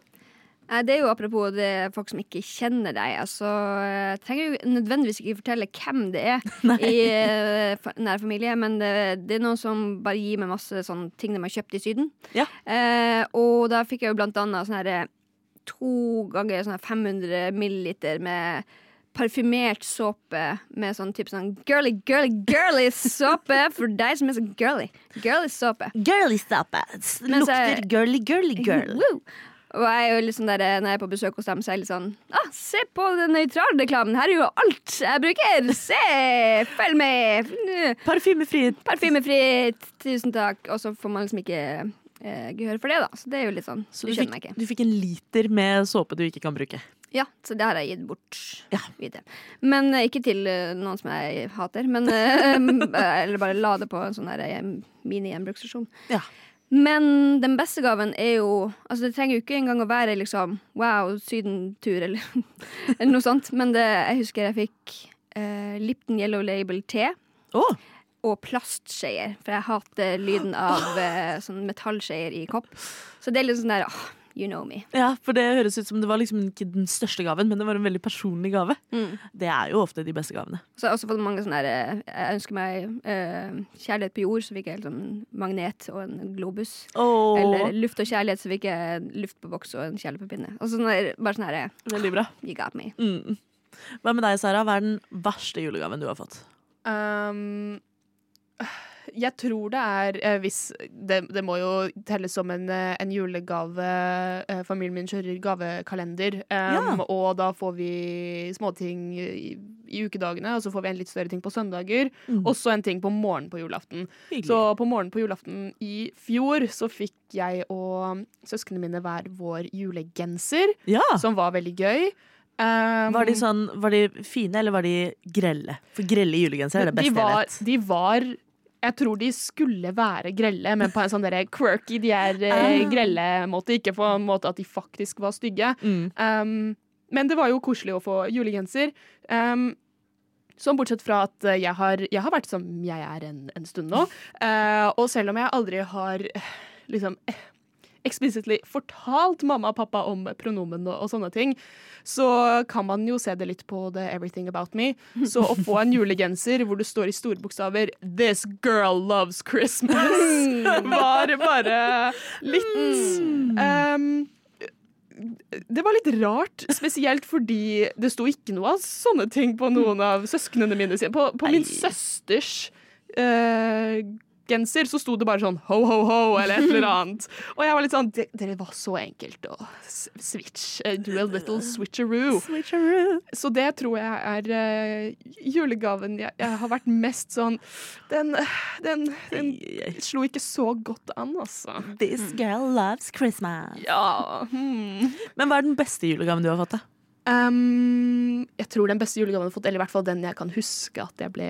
[SPEAKER 3] Eh, Det er jo apropos det er folk som ikke kjenner deg. Altså, jeg trenger jo nødvendigvis ikke fortelle hvem det er i eh, nær familie, men det, det er noen som bare gir meg masse sånne ting de har kjøpt i Syden.
[SPEAKER 1] Ja.
[SPEAKER 3] Eh, og da fikk jeg jo blant annet sånn her to ganger sånn 500 milliliter med parfymert såpe med sånn type sånn girly, girly, girly såpe for deg som er så girly. Girly såpe.
[SPEAKER 1] Girly stop
[SPEAKER 3] Men så er-
[SPEAKER 1] Lukter girly, girly girl.
[SPEAKER 3] Woo! Og jeg er jo litt sånn der, når jeg er på besøk hos dem, så er jeg litt sånn ah, Se på den nøytrale reklamen! Her er jo alt jeg bruker! Se! Følg med!
[SPEAKER 1] Parfymefritt.
[SPEAKER 3] Parfymefritt! Tusen takk. Og så får man liksom ikke eh, gehør for det, da. Så det er jo litt sånn
[SPEAKER 1] Så
[SPEAKER 3] Du
[SPEAKER 1] du fikk, du fikk en liter med såpe du ikke kan bruke.
[SPEAKER 3] Ja, så det har jeg gitt bort
[SPEAKER 1] Ja.
[SPEAKER 3] videre. Men eh, ikke til eh, noen som jeg hater, men eh, Eller bare la det på en sånn her, eh, mini-gjenbruksstasjon.
[SPEAKER 1] Ja.
[SPEAKER 3] Men den beste gaven er jo Altså Det trenger jo ikke engang å være liksom wow, sydentur eller, eller noe sånt. Men det, jeg husker jeg fikk eh, Lipton Yellow Label te
[SPEAKER 1] Å,
[SPEAKER 3] og plastskjeer. For jeg hater lyden av eh, sånn metallskjeer i kopp. Så det er litt sånn der ah, You know me.
[SPEAKER 1] ja, for det høres ut som det var liksom ikke den største gaven, men det var en veldig personlig gave.
[SPEAKER 3] Mm.
[SPEAKER 1] Det er jo ofte de beste gavene.
[SPEAKER 3] Så har også fått mange sånne der, eh, Jeg ønsker meg uh, kjærlighet på jord, så fikk jeg sånn magnet og en globus.
[SPEAKER 1] Oh.
[SPEAKER 3] Eller luft og kjærlighet, så fikk jeg luft på boks og en kjærlighet på pinne. Og sånn der, bare sånn her
[SPEAKER 1] veldig bra.
[SPEAKER 3] You got me.
[SPEAKER 1] Mm. Hva med deg, Sara? Hva er den verste julegaven du har fått?
[SPEAKER 2] Um, jeg tror det er eh, hvis det, det må jo telles som en, eh, en julegave. Eh, familien min kjører gavekalender, um, og da får vi småting i, i ukedagene, og så får vi en litt større ting på søndager,
[SPEAKER 1] Mm.
[SPEAKER 2] og så en ting på morgenen på julaften.
[SPEAKER 1] Hyggelig.
[SPEAKER 2] Så på morgenen på julaften i fjor så fikk jeg og søsknene mine hver vår julegenser,
[SPEAKER 1] ja.
[SPEAKER 2] som var veldig gøy. Um,
[SPEAKER 1] Var de, sånn, var de fine, eller var de grelle? For grelle julegensere er det
[SPEAKER 2] de
[SPEAKER 1] beste
[SPEAKER 2] var,
[SPEAKER 1] jeg vet.
[SPEAKER 2] de var Jeg tror de skulle være grelle, men på en sånn der quirky, de er eh,
[SPEAKER 1] Ah.
[SPEAKER 2] grelle måte. Ikke på en måte at de faktisk var stygge.
[SPEAKER 1] Mm.
[SPEAKER 2] Um, men det var jo koselig å få julegenser. Um, Sånn bortsett fra at jeg har, jeg har vært som jeg er en, en stund nå. Uh, og selv om jeg aldri har eh, liksom eh, explicitly fortalt mamma og pappa om pronomen og, og sånne ting, så kan man jo se det litt på The Everything About Me. Så å få en julegenser hvor det står i store bokstaver 'This girl loves Christmas', var bare litt um, det var litt rart, spesielt fordi det sto ikke noe av sånne ting på noen av søsknene mine. På, på min søsters eh, genser så sto det bare sånn ho, ho, ho, eller et eller annet. Og jeg var litt sånn "Det- Dere var så enkelt å switch. eh, do a little switcheroo.
[SPEAKER 1] Switcheroo.
[SPEAKER 2] Så det tror jeg er uh, julegaven jeg, jeg har vært mest sånn Den, den, den slo ikke så godt an, altså.
[SPEAKER 1] This girl loves Christmas.
[SPEAKER 2] Ja. Hmm.
[SPEAKER 1] Men hva er den beste julegaven du har fått? da?
[SPEAKER 2] Um, jeg tror den beste julegaven jeg har fått, eller i hvert fall den jeg kan huske at jeg ble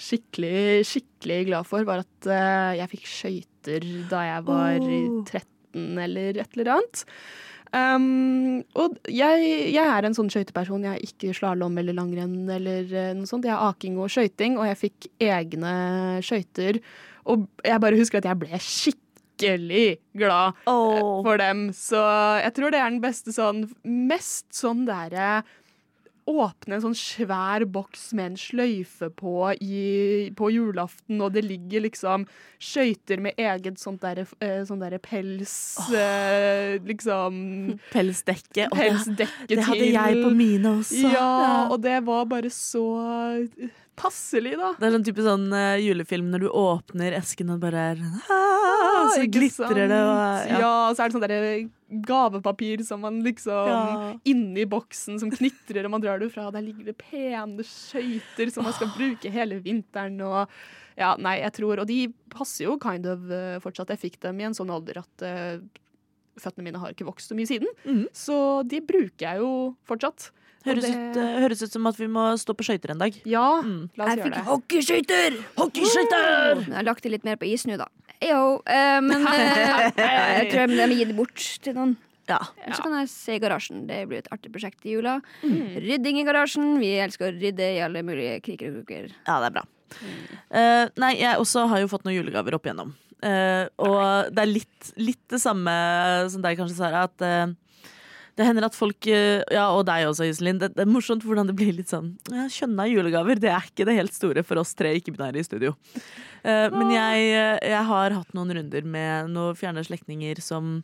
[SPEAKER 2] skikkelig, skikkelig glad for, var at eh, jeg fikk skøyter da jeg var
[SPEAKER 1] oh.
[SPEAKER 2] 13 eller et eller annet. Um, og jeg, jeg er en sånn skøyteperson. Jeg er ikke slalåm eller langrenn eller eh, noe sånt. Jeg er aking og skøyting, og jeg fikk egne skøyter. Og jeg bare husker at jeg ble skikkelig glad
[SPEAKER 1] Åh.
[SPEAKER 2] for dem. Så jeg tror det er den beste sånn Mest sånn derre Åpne en sånn svær boks med en sløyfe på i, på julaften, og det ligger liksom skøyter med eget sånt derre eh, sånn derre pels eh, Liksom
[SPEAKER 1] Pelsdekke. Det-
[SPEAKER 2] Pelsdekke til
[SPEAKER 1] Det hadde jeg på mine også.
[SPEAKER 2] Ja, og det var bare så passelig, da.
[SPEAKER 1] Det er sånn type sånn uh, julefilm når du åpner esken og bare er ah, Så
[SPEAKER 2] Ikke
[SPEAKER 1] glitrer det. Og,
[SPEAKER 2] ja. ja. og så er det sånn derre gavepapir som man liksom
[SPEAKER 1] Ja.
[SPEAKER 2] Inni boksen som knitrer, og man drar det fra. Der ligger det pene skøyter som man skal bruke hele vinteren. Og ja, nei, jeg tror Og de passer jo kind of uh, fortsatt. Jeg fikk dem i en sånn alder at uh, føttene mine har ikke vokst så mye siden.
[SPEAKER 1] Mm.
[SPEAKER 2] Så de bruker jeg jo fortsatt.
[SPEAKER 1] Høres,
[SPEAKER 2] det-
[SPEAKER 1] ut, eh, høres ut som at vi må stå på skøyter en dag.
[SPEAKER 2] Ja,
[SPEAKER 1] Mm.
[SPEAKER 2] la oss
[SPEAKER 3] Jeg
[SPEAKER 2] gjøre det.
[SPEAKER 3] hockeyskøyter!
[SPEAKER 1] Hockeyskøyter!
[SPEAKER 3] Jeg har lagt det litt mer på is nå, da. Jo, uh, men uh, jeg tror jeg må gi det bort til noen.
[SPEAKER 1] Ja.
[SPEAKER 3] Så kan jeg se i garasjen. Det blir et artig prosjekt i jula.
[SPEAKER 2] Mm.
[SPEAKER 3] Rydding i garasjen. Vi elsker å rydde i alle mulige kriker og kroker.
[SPEAKER 1] Ja, det er bra. Eh, nei, jeg også har jo fått noen julegaver opp igjennom. Uh, og det er litt, litt det samme som deg kanskje, Sara. At eh, det hender at folk, eh, ja, og deg også, Iselin, det, det er morsomt hvordan det blir litt sånn ja, Kjønna julegaver, det er ikke det helt store for oss tre ikke-binære i studio. Uh, men jeg, eh, jeg har hatt noen runder med noen fjerne slektninger som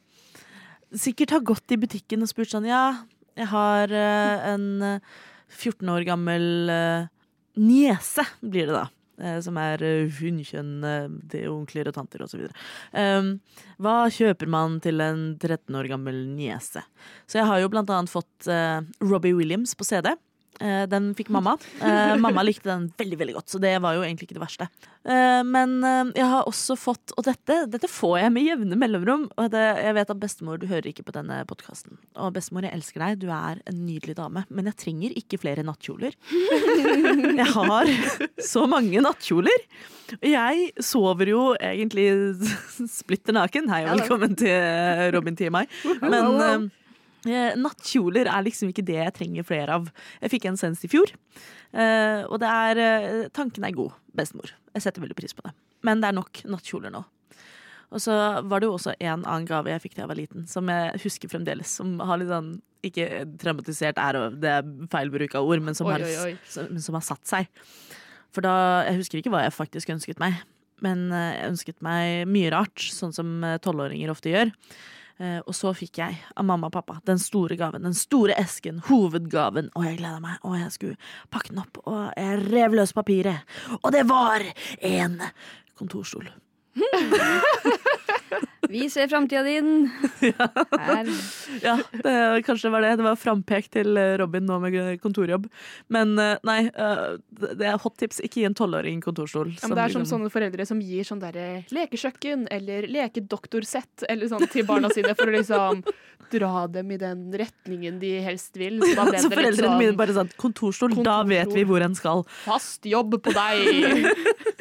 [SPEAKER 1] sikkert har gått i butikken og spurt sånn Ja, jeg har uh, en eh, 14 år gammel uh, niese, blir det da. Eh, Som er hundkjønn hunnkjønn, eh, er onkler og tanter osv. Um, hva kjøper man til en 13 år gammel niese? Så jeg har jo blant annet fått eh, Robbie Williams på CD. Eh, den fikk mamma. Eh, mamma likte den veldig veldig godt, så det var jo egentlig ikke det verste. Eh, men jeg har også fått Og dette, dette får jeg med jevne mellomrom. Og det, jeg vet at bestemor, du hører ikke på denne podkasten. Og bestemor, jeg elsker deg, du er en nydelig dame. Men jeg trenger ikke flere nattkjoler. Jeg har så mange nattkjoler. Og jeg sover jo egentlig splitter naken. Hei og velkommen til Robin TMI. Men eh, nattkjoler er liksom ikke det jeg trenger flere av. Jeg fikk en sens i fjor. Eh, og det er eh, Tanken er god, bestemor. Jeg setter veldig pris på det. Men det er nok nattkjoler nå. Og så var det jo også en annen gave jeg fikk da jeg var liten, som jeg husker fremdeles. Som har litt sånn Ikke traumatisert er det er feil bruk av ord, men som,
[SPEAKER 2] Oi,
[SPEAKER 1] har,
[SPEAKER 2] oi, oi.
[SPEAKER 1] Som, som har satt seg. For da Jeg husker ikke hva jeg faktisk ønsket meg. Men eh, jeg ønsket meg mye rart, sånn som eh, tolvåringer ofte gjør. Eh, Og så fikk jeg av mamma og pappa den store gaven, den store esken, hovedgaven. Og jeg gleda meg, og jeg skulle pakke den opp, og jeg rev løs papiret. Og det var en kontorstol.
[SPEAKER 3] Vi ser framtida din. ja.
[SPEAKER 1] Ja, det, kanskje var det. Det var frampek til eh, Robin nå med kontorjobb. Men eh, nei, eh, det det er hot tips. Ikke gi en tolvåring kontorstol.
[SPEAKER 2] Ja, men det er som
[SPEAKER 1] liksom-
[SPEAKER 2] sånne foreldre som gir sånn derre lekekjøkken eller lekedoktorsett eller sånn til barna sine for å liksom dra dem i den retningen de helst vil. Så da ble
[SPEAKER 1] Så
[SPEAKER 2] det
[SPEAKER 1] foreldrene
[SPEAKER 2] sånn
[SPEAKER 1] mine bare sånn Kontorstol, da vet vi hvor en skal.
[SPEAKER 2] fast jobb på deg.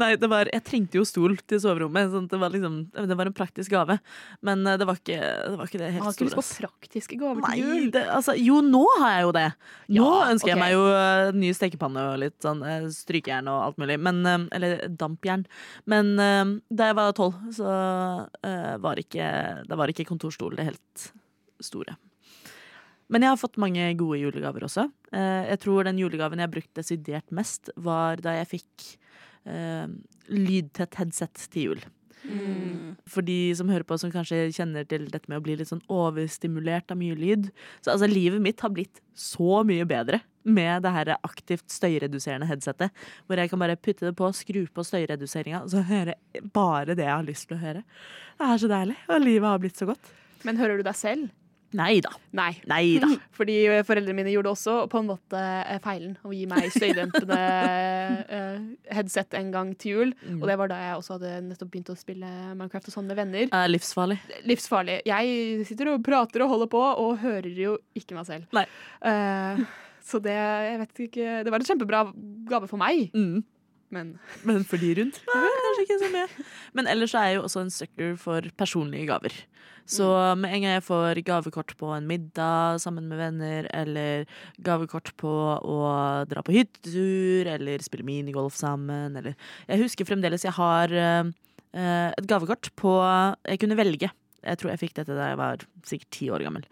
[SPEAKER 1] Nei, det var, jeg trengte jo stol til soverommet. Sånn det, var liksom, det var en praktisk gave. Men eh, det var ikke det, var ikke det helt store.
[SPEAKER 2] har ikke lyst på praktiske gaver
[SPEAKER 1] Nei,
[SPEAKER 2] til jul.
[SPEAKER 1] det, altså, jo, nå har jeg jo det. Nå
[SPEAKER 2] Ja,
[SPEAKER 1] ønsker jeg meg jo uh, ny stekepanne og litt sånn uh, strykejern og alt mulig. Men, uh, eller dampjern. Men da jeg var tolv, så var ikke, da var ikke kontorstol det helt store. Men jeg har fått mange gode julegaver også. Jeg tror den julegaven jeg brukte desidert mest, var da jeg fikk eh, lydtett headset til jul. For de som hører på, som kanskje kjenner til dette med å bli litt sånn overstimulert av mye lyd. Så altså, livet mitt har blitt så mye bedre med det her aktivt støyreduserende headsetet. Hvor jeg kan bare putte det på, skru på støyreduseringa, og så høre bare det jeg har lyst til å høre. Det er så deilig, og livet har blitt så godt.
[SPEAKER 2] Men hører du deg selv?
[SPEAKER 1] Nei da.
[SPEAKER 2] Nei.
[SPEAKER 1] Nei da.
[SPEAKER 2] Fordi eh, foreldrene mine gjorde også på en måte eh, feilen å gi meg støydempende eh, headset en gang til jul.
[SPEAKER 1] Mm.
[SPEAKER 2] Og det var da jeg også hadde nettopp begynt å spille Minecraft og sånn med venner.
[SPEAKER 1] Er livsfarlig.
[SPEAKER 2] Livsfarlig. Jeg sitter og prater og holder på, og hører jo ikke meg selv.
[SPEAKER 1] Nei.
[SPEAKER 2] Uh, så det jeg vet ikke Det var en kjempebra gave for meg,
[SPEAKER 1] Mm.
[SPEAKER 2] Men
[SPEAKER 1] Men for de rundt? Nei, kanskje ikke så mye. Men ellers er jeg jo også en sucker for personlige gaver. Så med en gang jeg får gavekort på en middag sammen med venner, eller gavekort på å dra på hyttetur, eller spille minigolf sammen, eller Jeg husker fremdeles jeg har eh, eh, et gavekort på Jeg kunne velge. Jeg tror jeg fikk dette da jeg var sikkert ti år gammel.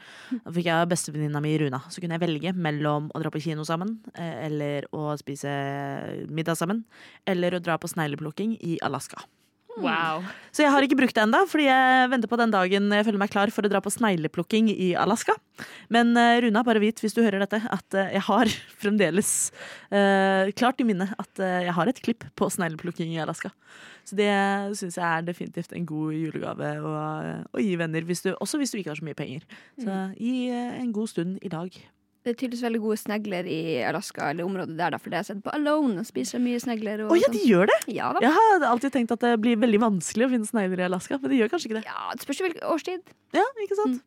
[SPEAKER 1] Da fikk jeg bestevenninna mi Runa. Så kunne jeg velge mellom å dra på kino sammen, eh, eller å spise middag sammen, eller å dra på snegleplukking i Alaska.
[SPEAKER 2] Wow.
[SPEAKER 1] Så jeg har ikke brukt det ennå, fordi jeg venter på den dagen jeg føler meg klar for å dra på snegleplukking i Alaska. Men eh, Runa, bare vit hvis du hører dette, at eh, jeg har fremdeles uh, klart i minne at jeg har et klipp på snegleplukking i Alaska. Så det syns jeg er definitivt en god julegave å, å gi venner, hvis du, også hvis du ikke har så mye penger. Så gi eh, en god stund i dag
[SPEAKER 3] Det er tydeligvis veldig gode snegler i Alaska, eller området der, da, for det har jeg sett på Alone. Spiser mye snegler og
[SPEAKER 1] oh, ja, de gjør det!
[SPEAKER 3] sånn. Ja da.
[SPEAKER 1] Jeg har alltid tenkt at det blir veldig vanskelig å finne snegler i Alaska, men de gjør kanskje ikke det.
[SPEAKER 3] Ja, det spørs hvilken årstid.
[SPEAKER 1] Ja, ikke sant?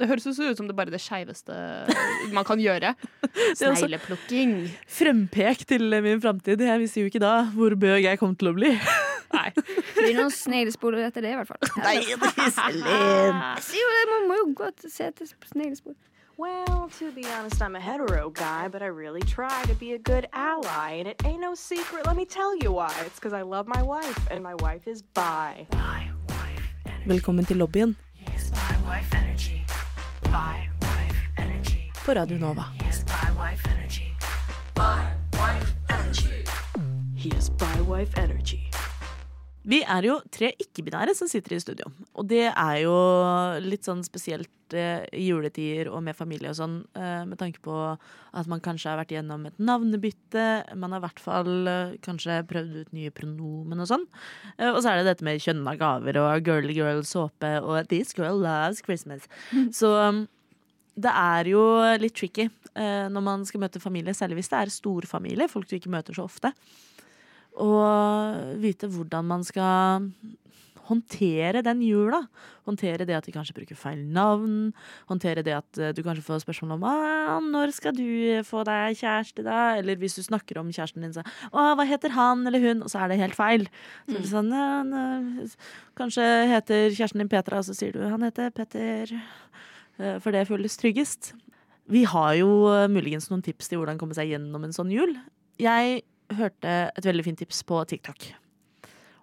[SPEAKER 2] Det høres jo så ut som det er bare det skeiveste man kan gjøre.
[SPEAKER 1] er
[SPEAKER 2] Snegleplukking.
[SPEAKER 1] Frempek til min framtid. Jeg visste jo ikke da hvor bøg jeg kom til å bli.
[SPEAKER 2] Nei.
[SPEAKER 3] Det blir noen sneglespor etter det, i hvert fall.
[SPEAKER 1] Nei, det er Iselin!
[SPEAKER 3] Jo man må jo gå til se til sneglespor.
[SPEAKER 6] Well, to be honest, I'm a hetero guy, but I really try to be a good ally. And it ain't no secret, let me tell you why. It's because I love my wife, and my wife is bi.
[SPEAKER 1] Velkommen til lobbyen på Radio Nova.
[SPEAKER 6] He has bi wife energy.
[SPEAKER 1] Vi er jo tre ikke-binære som sitter i studio. Og det er jo litt sånn spesielt eh, i juletider og med familie og sånn, eh, med tanke på at man kanskje har vært gjennom et navnebytte. Man har i hvert fall eh, kanskje prøvd ut nye pronomen og sånn. Og så er det dette med kjønna gaver og girly girl såpe og this girl loves Christmas. Så um, det er jo litt tricky når man skal møte familie, særlig hvis det er storfamilie, folk du ikke møter så ofte. Og vite hvordan man skal håndtere den jula. Håndtere det at de kanskje bruker feil navn. Håndtere det at eh, du kanskje får spørsmål om 'Når skal du få deg kjæreste', da? Eller hvis du snakker om kjæresten din, så 'Å, hva heter han eller hun?' Og så er det helt feil. Så er sånn, Kanskje heter kjæresten din Petra, og så sier du 'han heter Petter'. Eh, For det føles tryggest. Vi har jo eh, muligens noen tips til hvordan komme seg gjennom en sånn jul. Jeg hørte et veldig fint tips på TikTok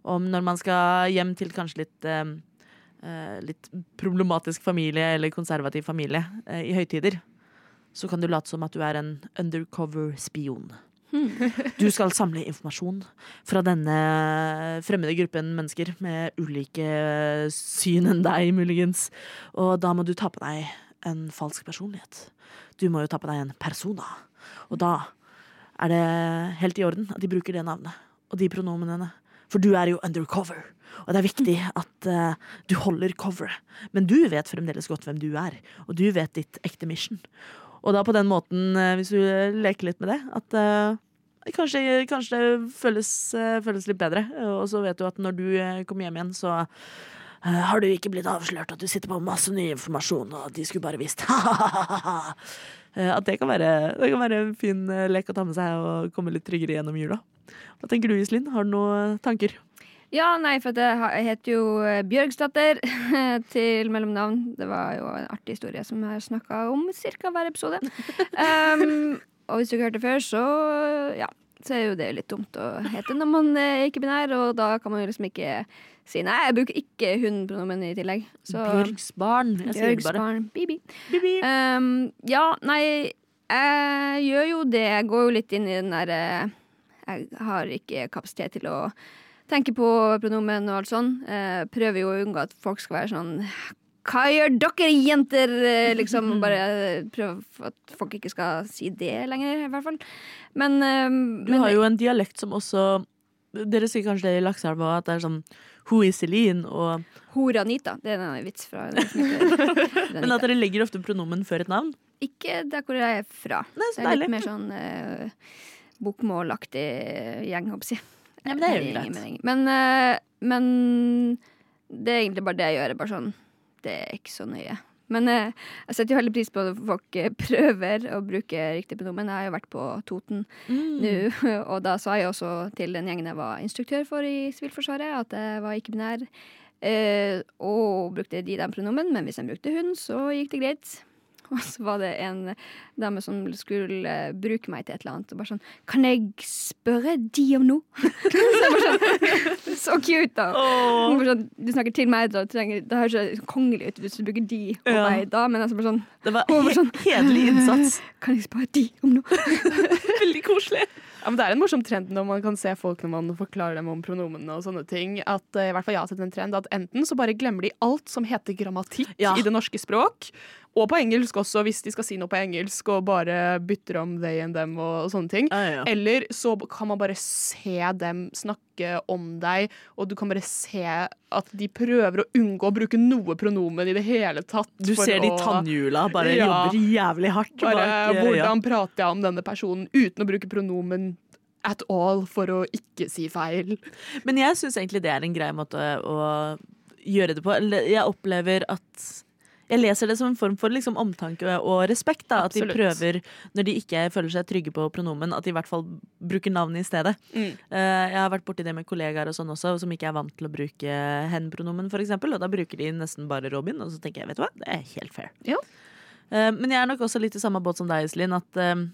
[SPEAKER 1] om når man skal hjem til kanskje litt eh, eh, litt problematisk familie eller konservativ familie eh, i høytider. Så kan du late som at du er en undercover spion. Du skal samle informasjon fra denne fremmede gruppen mennesker med ulike syn enn deg, muligens. Og da må du ta på deg en falsk personlighet. Du må jo ta på deg en persona. Og da er det helt i orden at de bruker det navnet og de pronomenene. For du er jo undercover. Og det er viktig at uh, du holder coveret. Men du vet fremdeles godt hvem du er, og du vet ditt ekte mission. Og da på den måten, uh, hvis du leker litt med det, at uh, kanskje, kanskje det føles, eh, føles litt bedre. Og så vet du at når du eh, kommer hjem igjen, så eh, har du ikke blitt avslørt at du sitter på masse ny informasjon, og de skulle bare visst. Eh, At det kan, være, det kan være en fin eh, lek å ta med seg og komme litt tryggere gjennom jula. Hva tenker du Iselin? Har du noen tanker?
[SPEAKER 3] Ja, nei, for det jeg heter jo eh, Bjørgsdatter til mellomnavn. Det var jo en artig historie som jeg har snakka om ca. hver episode. Um, og hvis du ikke hørte det før, så ja. Så er jo det litt dumt å hete når man er ikke-binær, og da kan man jo liksom ikke si nei, jeg bruker ikke hun-pronomen i tillegg. Så
[SPEAKER 1] Bjørgsbarn. Jeg sier det bare.
[SPEAKER 3] Bjørgsbarn, Bibi.
[SPEAKER 1] Bibi.
[SPEAKER 3] Um, ja, nei, jeg gjør jo det. Jeg går jo litt inn i den derre Jeg har ikke kapasitet til å tenke på pronomen og alt sånn. Eh, prøver jo å unngå at folk skal være sånn hva gjør dere jenter? Eh, Liksom bare prøve at folk ikke skal si det lenger, i hvert fall. Men, um,
[SPEAKER 1] Du
[SPEAKER 3] men
[SPEAKER 1] har jo en dialekt som også Dere sier kanskje det i Lakseelva, at det er sånn Ho Iselin og
[SPEAKER 3] Horanita. Det er en vits fra
[SPEAKER 1] Men at dere legger ofte pronomen før et navn.
[SPEAKER 3] Ikke der hvor jeg er fra.
[SPEAKER 1] Nei, så
[SPEAKER 3] Det er litt mer sånn uh, bokmålaktig gjeng, håper jeg.
[SPEAKER 1] Nei, men det er jo greit.
[SPEAKER 3] Men, uh, men det er egentlig bare det jeg gjør. Bare sånn, det er ikke så nøye. Men eh, jeg setter jo veldig pris på at folk eh, prøver å bruke riktig pronomen. Jeg har jo vært på Toten
[SPEAKER 1] Mm.
[SPEAKER 3] nå, og da sa jeg også til den gjengen jeg var instruktør for i Sivilforsvaret, at jeg var ikke-binær. Eh, og brukte de den pronomen, men hvis jeg brukte hun, så gikk det greit. Og så var det en dame som skulle bruke meg til et eller annet. Og bare sånn Kan jeg spørre de om noe? så sånn Så cute, da. Oh. sånn, du snakker til meg, da trenger, det høres så kongelig ut hvis du bruker de og
[SPEAKER 1] Ja.
[SPEAKER 3] meg da, men altså bare sånn
[SPEAKER 1] Det var he
[SPEAKER 3] sånn,
[SPEAKER 1] hederlig innsats.
[SPEAKER 3] Kan jeg spørre de om noe?
[SPEAKER 1] Veldig koselig.
[SPEAKER 2] Ja, men Det er en morsom trend når man kan se folk når man forklarer dem om pronomenene og sånne ting. At, eh, i hvert fall jeg har sett en trend at Enten så bare glemmer de alt som heter grammatikk
[SPEAKER 1] Ja.
[SPEAKER 2] i det norske språk, Og på engelsk også, hvis de skal si noe på engelsk og bare bytter om they and them og, og sånne ting.
[SPEAKER 1] Ja, ja, ja.
[SPEAKER 2] Eller så kan man bare se dem snakke om deg, og du kan bare se at de prøver å unngå å bruke noe pronomen i det hele tatt.
[SPEAKER 1] Du ser de
[SPEAKER 2] å-
[SPEAKER 1] tannhjula bare
[SPEAKER 2] Ja.
[SPEAKER 1] jobber jævlig hardt.
[SPEAKER 2] Bare
[SPEAKER 1] bak, hvordan
[SPEAKER 2] hvordan prater jeg om denne personen uten å bruke pronomen at all for å ikke si feil.
[SPEAKER 1] Men jeg syns egentlig det er en grei måte å gjøre det på. Jeg opplever at jeg leser det som en form for liksom omtanke og respekt. Da. At de prøver, når de ikke føler seg trygge på pronomen, at de i hvert fall bruker navnet i stedet.
[SPEAKER 2] Mm.
[SPEAKER 1] Uh, Jeg har vært borti det med kollegaer og sånn også, som ikke er vant til å bruke hen-pronomen, f.eks. Og da bruker de nesten bare Robin, og så tenker jeg, vet du hva, det er helt fair.
[SPEAKER 2] Ja.
[SPEAKER 1] Uh, Men jeg er nok også litt i samme båt som deg, Iselin, at eh,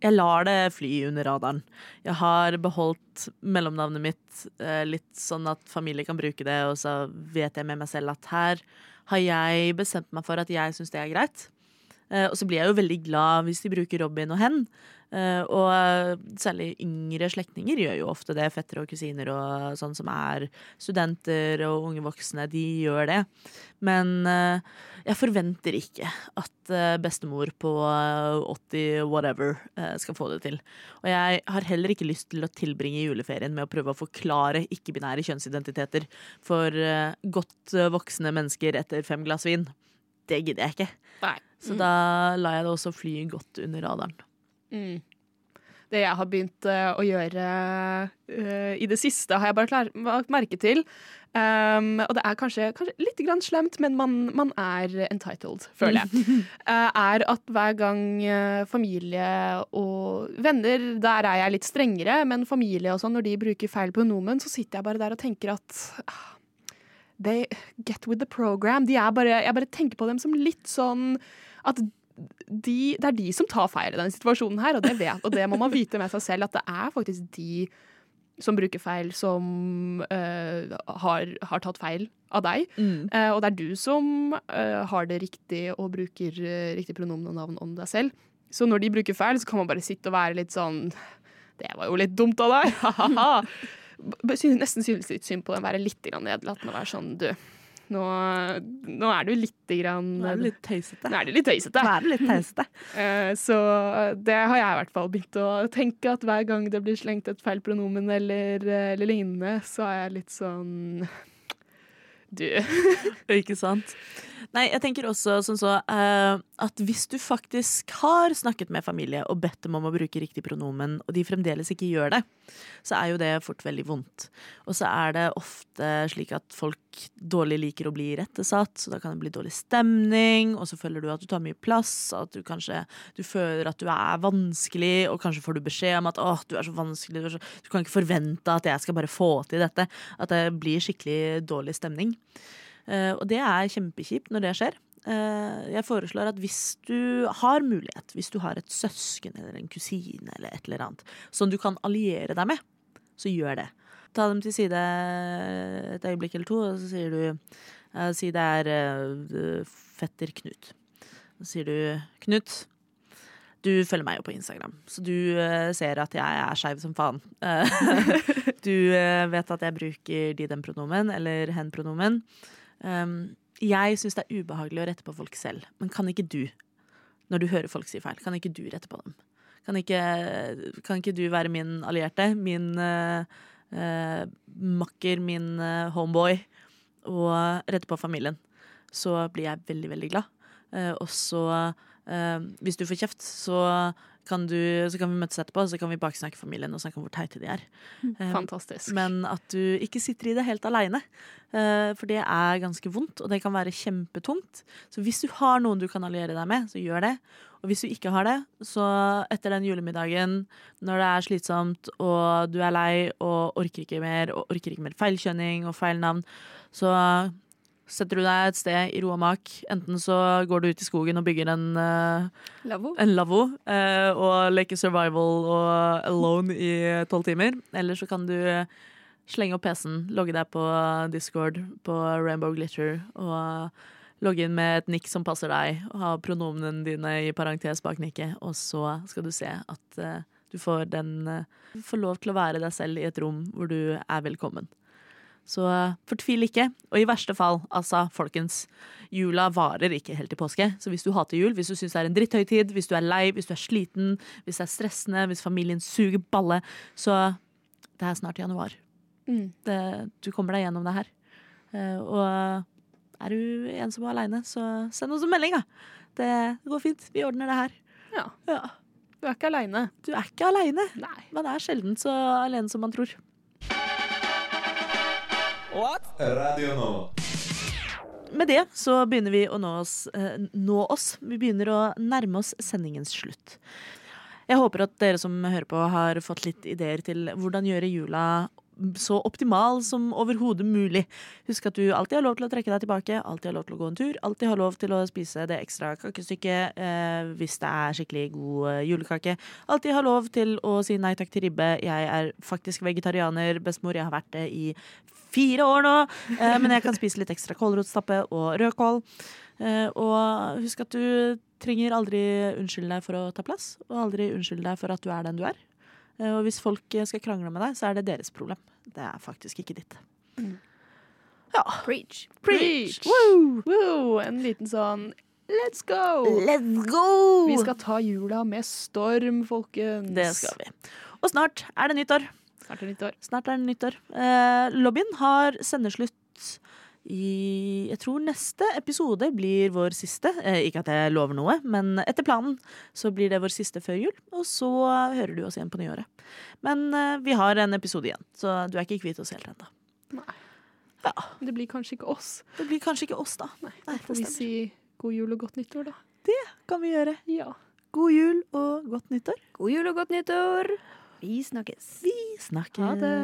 [SPEAKER 1] jeg lar det fly under radaren. Jeg har beholdt mellomnavnet mitt eh, litt sånn at familie kan bruke det, og så vet jeg med meg selv at her har jeg bestemt meg for at jeg syns det er greit. Eh, og så blir jeg jo veldig glad hvis de bruker Robin og hen. Eh, og eh, særlig yngre slektninger gjør jo ofte det. Fettere og kusiner og sånn som er studenter og unge voksne, de gjør det. Men jeg forventer ikke at bestemor på eh, 80 whatever skal få det til. Og jeg har heller ikke lyst til å tilbringe juleferien med å prøve å forklare ikke-binære kjønnsidentiteter for godt voksne mennesker etter fem glass vin. Det gidder jeg ikke.
[SPEAKER 2] Nei.
[SPEAKER 1] Så da lar jeg det også fly godt under radaren.
[SPEAKER 2] Mm. Det jeg har begynt eh, å gjøre uh, i det siste, har jeg bare lagt merke til. Um, og det er kanskje, kanskje litt grann slemt, men man, man er entitled, føler jeg. uh, er at hver gang familie og venner, der er jeg litt strengere, men familie og sånn, når de bruker feil pronomen, så sitter jeg bare der og tenker at ah, They get with the program. De er bare, jeg bare tenker på dem som litt sånn at de, det er de som tar feil i denne situasjonen her, og det, vet, og det må man vite med seg selv, at det er faktisk de som bruker feil, som uh, har, har tatt feil av deg. Eh, og det er du som uh, har det riktig og bruker riktig pronomen og navn om deg selv. Så når de bruker feil, så kan man bare sitte og være litt sånn Det var jo litt dumt av deg! Nesten synes litt synd på dem, være litt nedlatende og være sånn Du, nå, nå er du litt grann
[SPEAKER 1] Nå er du litt tøysete.
[SPEAKER 2] Nå er du litt tøysete.
[SPEAKER 1] Nå er du litt tøysete.
[SPEAKER 2] Eh, Så det har jeg i hvert fall begynt å tenke, at hver gang det blir slengt et feil pronomen eller, eller lignende, så er jeg litt sånn Du.
[SPEAKER 1] Ikke sant? Nei, jeg tenker også sånn så uh, at hvis du faktisk har snakket med familie og bedt dem om å bruke riktig pronomen, og de fremdeles ikke gjør det, så er jo det fort veldig vondt. Og så er det ofte slik at folk dårlig liker å bli irettesatt, så da kan det bli dårlig stemning, og så føler du at du tar mye plass, at du kanskje du føler at du er vanskelig, og kanskje får du beskjed om at åh, du er så vanskelig, du, så, du kan ikke forvente at jeg skal bare få til dette. At det blir skikkelig dårlig stemning. Eh, og det er kjempekjipt når det skjer. Eh, jeg foreslår at hvis du har mulighet, hvis du har et søsken eller en kusine eller et eller annet som du kan alliere deg med, så gjør det. Ta dem til side et øyeblikk eller to, og så sier du eh, Si det er fetter Knut. Så sier du Knut, du følger meg jo på Instagram, så du ser at jeg er skeiv som faen. Du vet at jeg bruker de den pronomen, eller hen pronomen. Um, jeg syns det er ubehagelig å rette på folk selv, men kan ikke du, når du hører folk si feil, kan ikke du rette på dem? Kan ikke, kan ikke du være min allierte, min uh, uh, makker, min uh, homeboy, og rette på familien? Så blir jeg veldig, veldig glad. Og så, hvis du får kjeft, så kan, du, så kan vi møtes etterpå, og så kan vi baksnakke familien og snakke om hvor teite de er. Eh,
[SPEAKER 2] Fantastisk.
[SPEAKER 1] men at du ikke sitter i det helt aleine. Eh, For det er ganske vondt, og det kan være kjempetungt. Så hvis du har noen du kan alliere deg med, så gjør det. Og hvis du ikke har det, så etter den julemiddagen, når det er slitsomt og du er lei og orker ikke mer, og orker ikke mer feilkjønning og feil navn, så setter du deg et sted i ro og mak. Enten så går du ut i skogen og bygger en uh,
[SPEAKER 3] Lavvo.
[SPEAKER 1] uh, eh, og leker survival og alone i tolv timer. Eller så kan du slenge opp PC-en, logge deg på Discord på Rainbow Glitter og logge inn med et nikk som passer deg, og ha pronomenene dine i parentes bak nikket, og så skal du se at uh, du får den eh, får lov til å være deg selv i et rom hvor du er velkommen. Så eh, fortvil ikke. Og i verste fall, altså, folkens, jula varer ikke helt til påske. Så hvis du hater jul, hvis du syns det er en dritthøytid, hvis du er lei, hvis du er sliten, hvis det er stressende, hvis familien suger balle, så det er snart januar.
[SPEAKER 2] Mm.
[SPEAKER 1] Det, du kommer deg gjennom det her. Eh, og er du ensom og aleine, så send oss en melding, da. Det går fint. Vi ordner det her.
[SPEAKER 2] Ja.
[SPEAKER 1] Ja.
[SPEAKER 2] Du er ikke aleine.
[SPEAKER 1] Du er ikke aleine.
[SPEAKER 2] Men
[SPEAKER 1] Man er sjelden så alene som man tror.
[SPEAKER 8] Radio Nova.
[SPEAKER 1] Med det så begynner vi å nå oss, eh, nå oss. Vi begynner å nærme oss sendingens slutt. Jeg håper at dere som hører på, har fått litt ideer til hvordan gjøre jula så optimal som overhodet mulig. Husk at du alltid har lov til å trekke deg tilbake, alltid har lov til å gå en tur, alltid har lov til å spise det ekstra kakestykket eh, hvis det er skikkelig god eh, julekake. Alltid har lov til å si nei takk til ribbe. Jeg er faktisk vegetarianer, bestemor. Jeg har vært det i fire år nå, eh, men jeg kan spise litt ekstra kålrotstappe og rødkål. Eh, og husk at du trenger aldri unnskylde deg for å ta plass, og aldri unnskylde deg for at du er den du er. Eh, Og hvis folk eh, skal krangle med deg, så er det deres problem. Det er faktisk ikke ditt. Ja.
[SPEAKER 3] Preach.
[SPEAKER 1] Preach!
[SPEAKER 2] Woo! Woo! En liten sånn let's go!
[SPEAKER 1] Let's go!
[SPEAKER 2] Vi skal ta jula med storm, folkens.
[SPEAKER 1] Det skal vi. Og snart er det nyttår.
[SPEAKER 2] Snart er det nyttår.
[SPEAKER 1] Snart er det nyttår. Eh, lobbyen har sendeslutt i Jeg tror neste episode blir vår siste. Eh, ikke at jeg lover noe, men etter planen så blir det vår siste før jul. Og så hører du oss igjen på nyåret. Men eh, vi har en episode igjen, så du er ikke kvitt oss helt ennå. Ja,
[SPEAKER 2] Det blir kanskje ikke oss.
[SPEAKER 1] det blir kanskje ikke oss, da.
[SPEAKER 2] Nei,
[SPEAKER 1] Nei,
[SPEAKER 2] da får vi si god jul og godt nyttår, da.
[SPEAKER 1] Det Kan vi gjøre.
[SPEAKER 2] Ja.
[SPEAKER 1] God jul og godt nyttår.
[SPEAKER 3] God jul og godt nyttår. Vi snakkes.
[SPEAKER 1] Vi snakkes.
[SPEAKER 2] Ha det.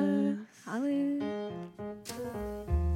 [SPEAKER 3] Ha det.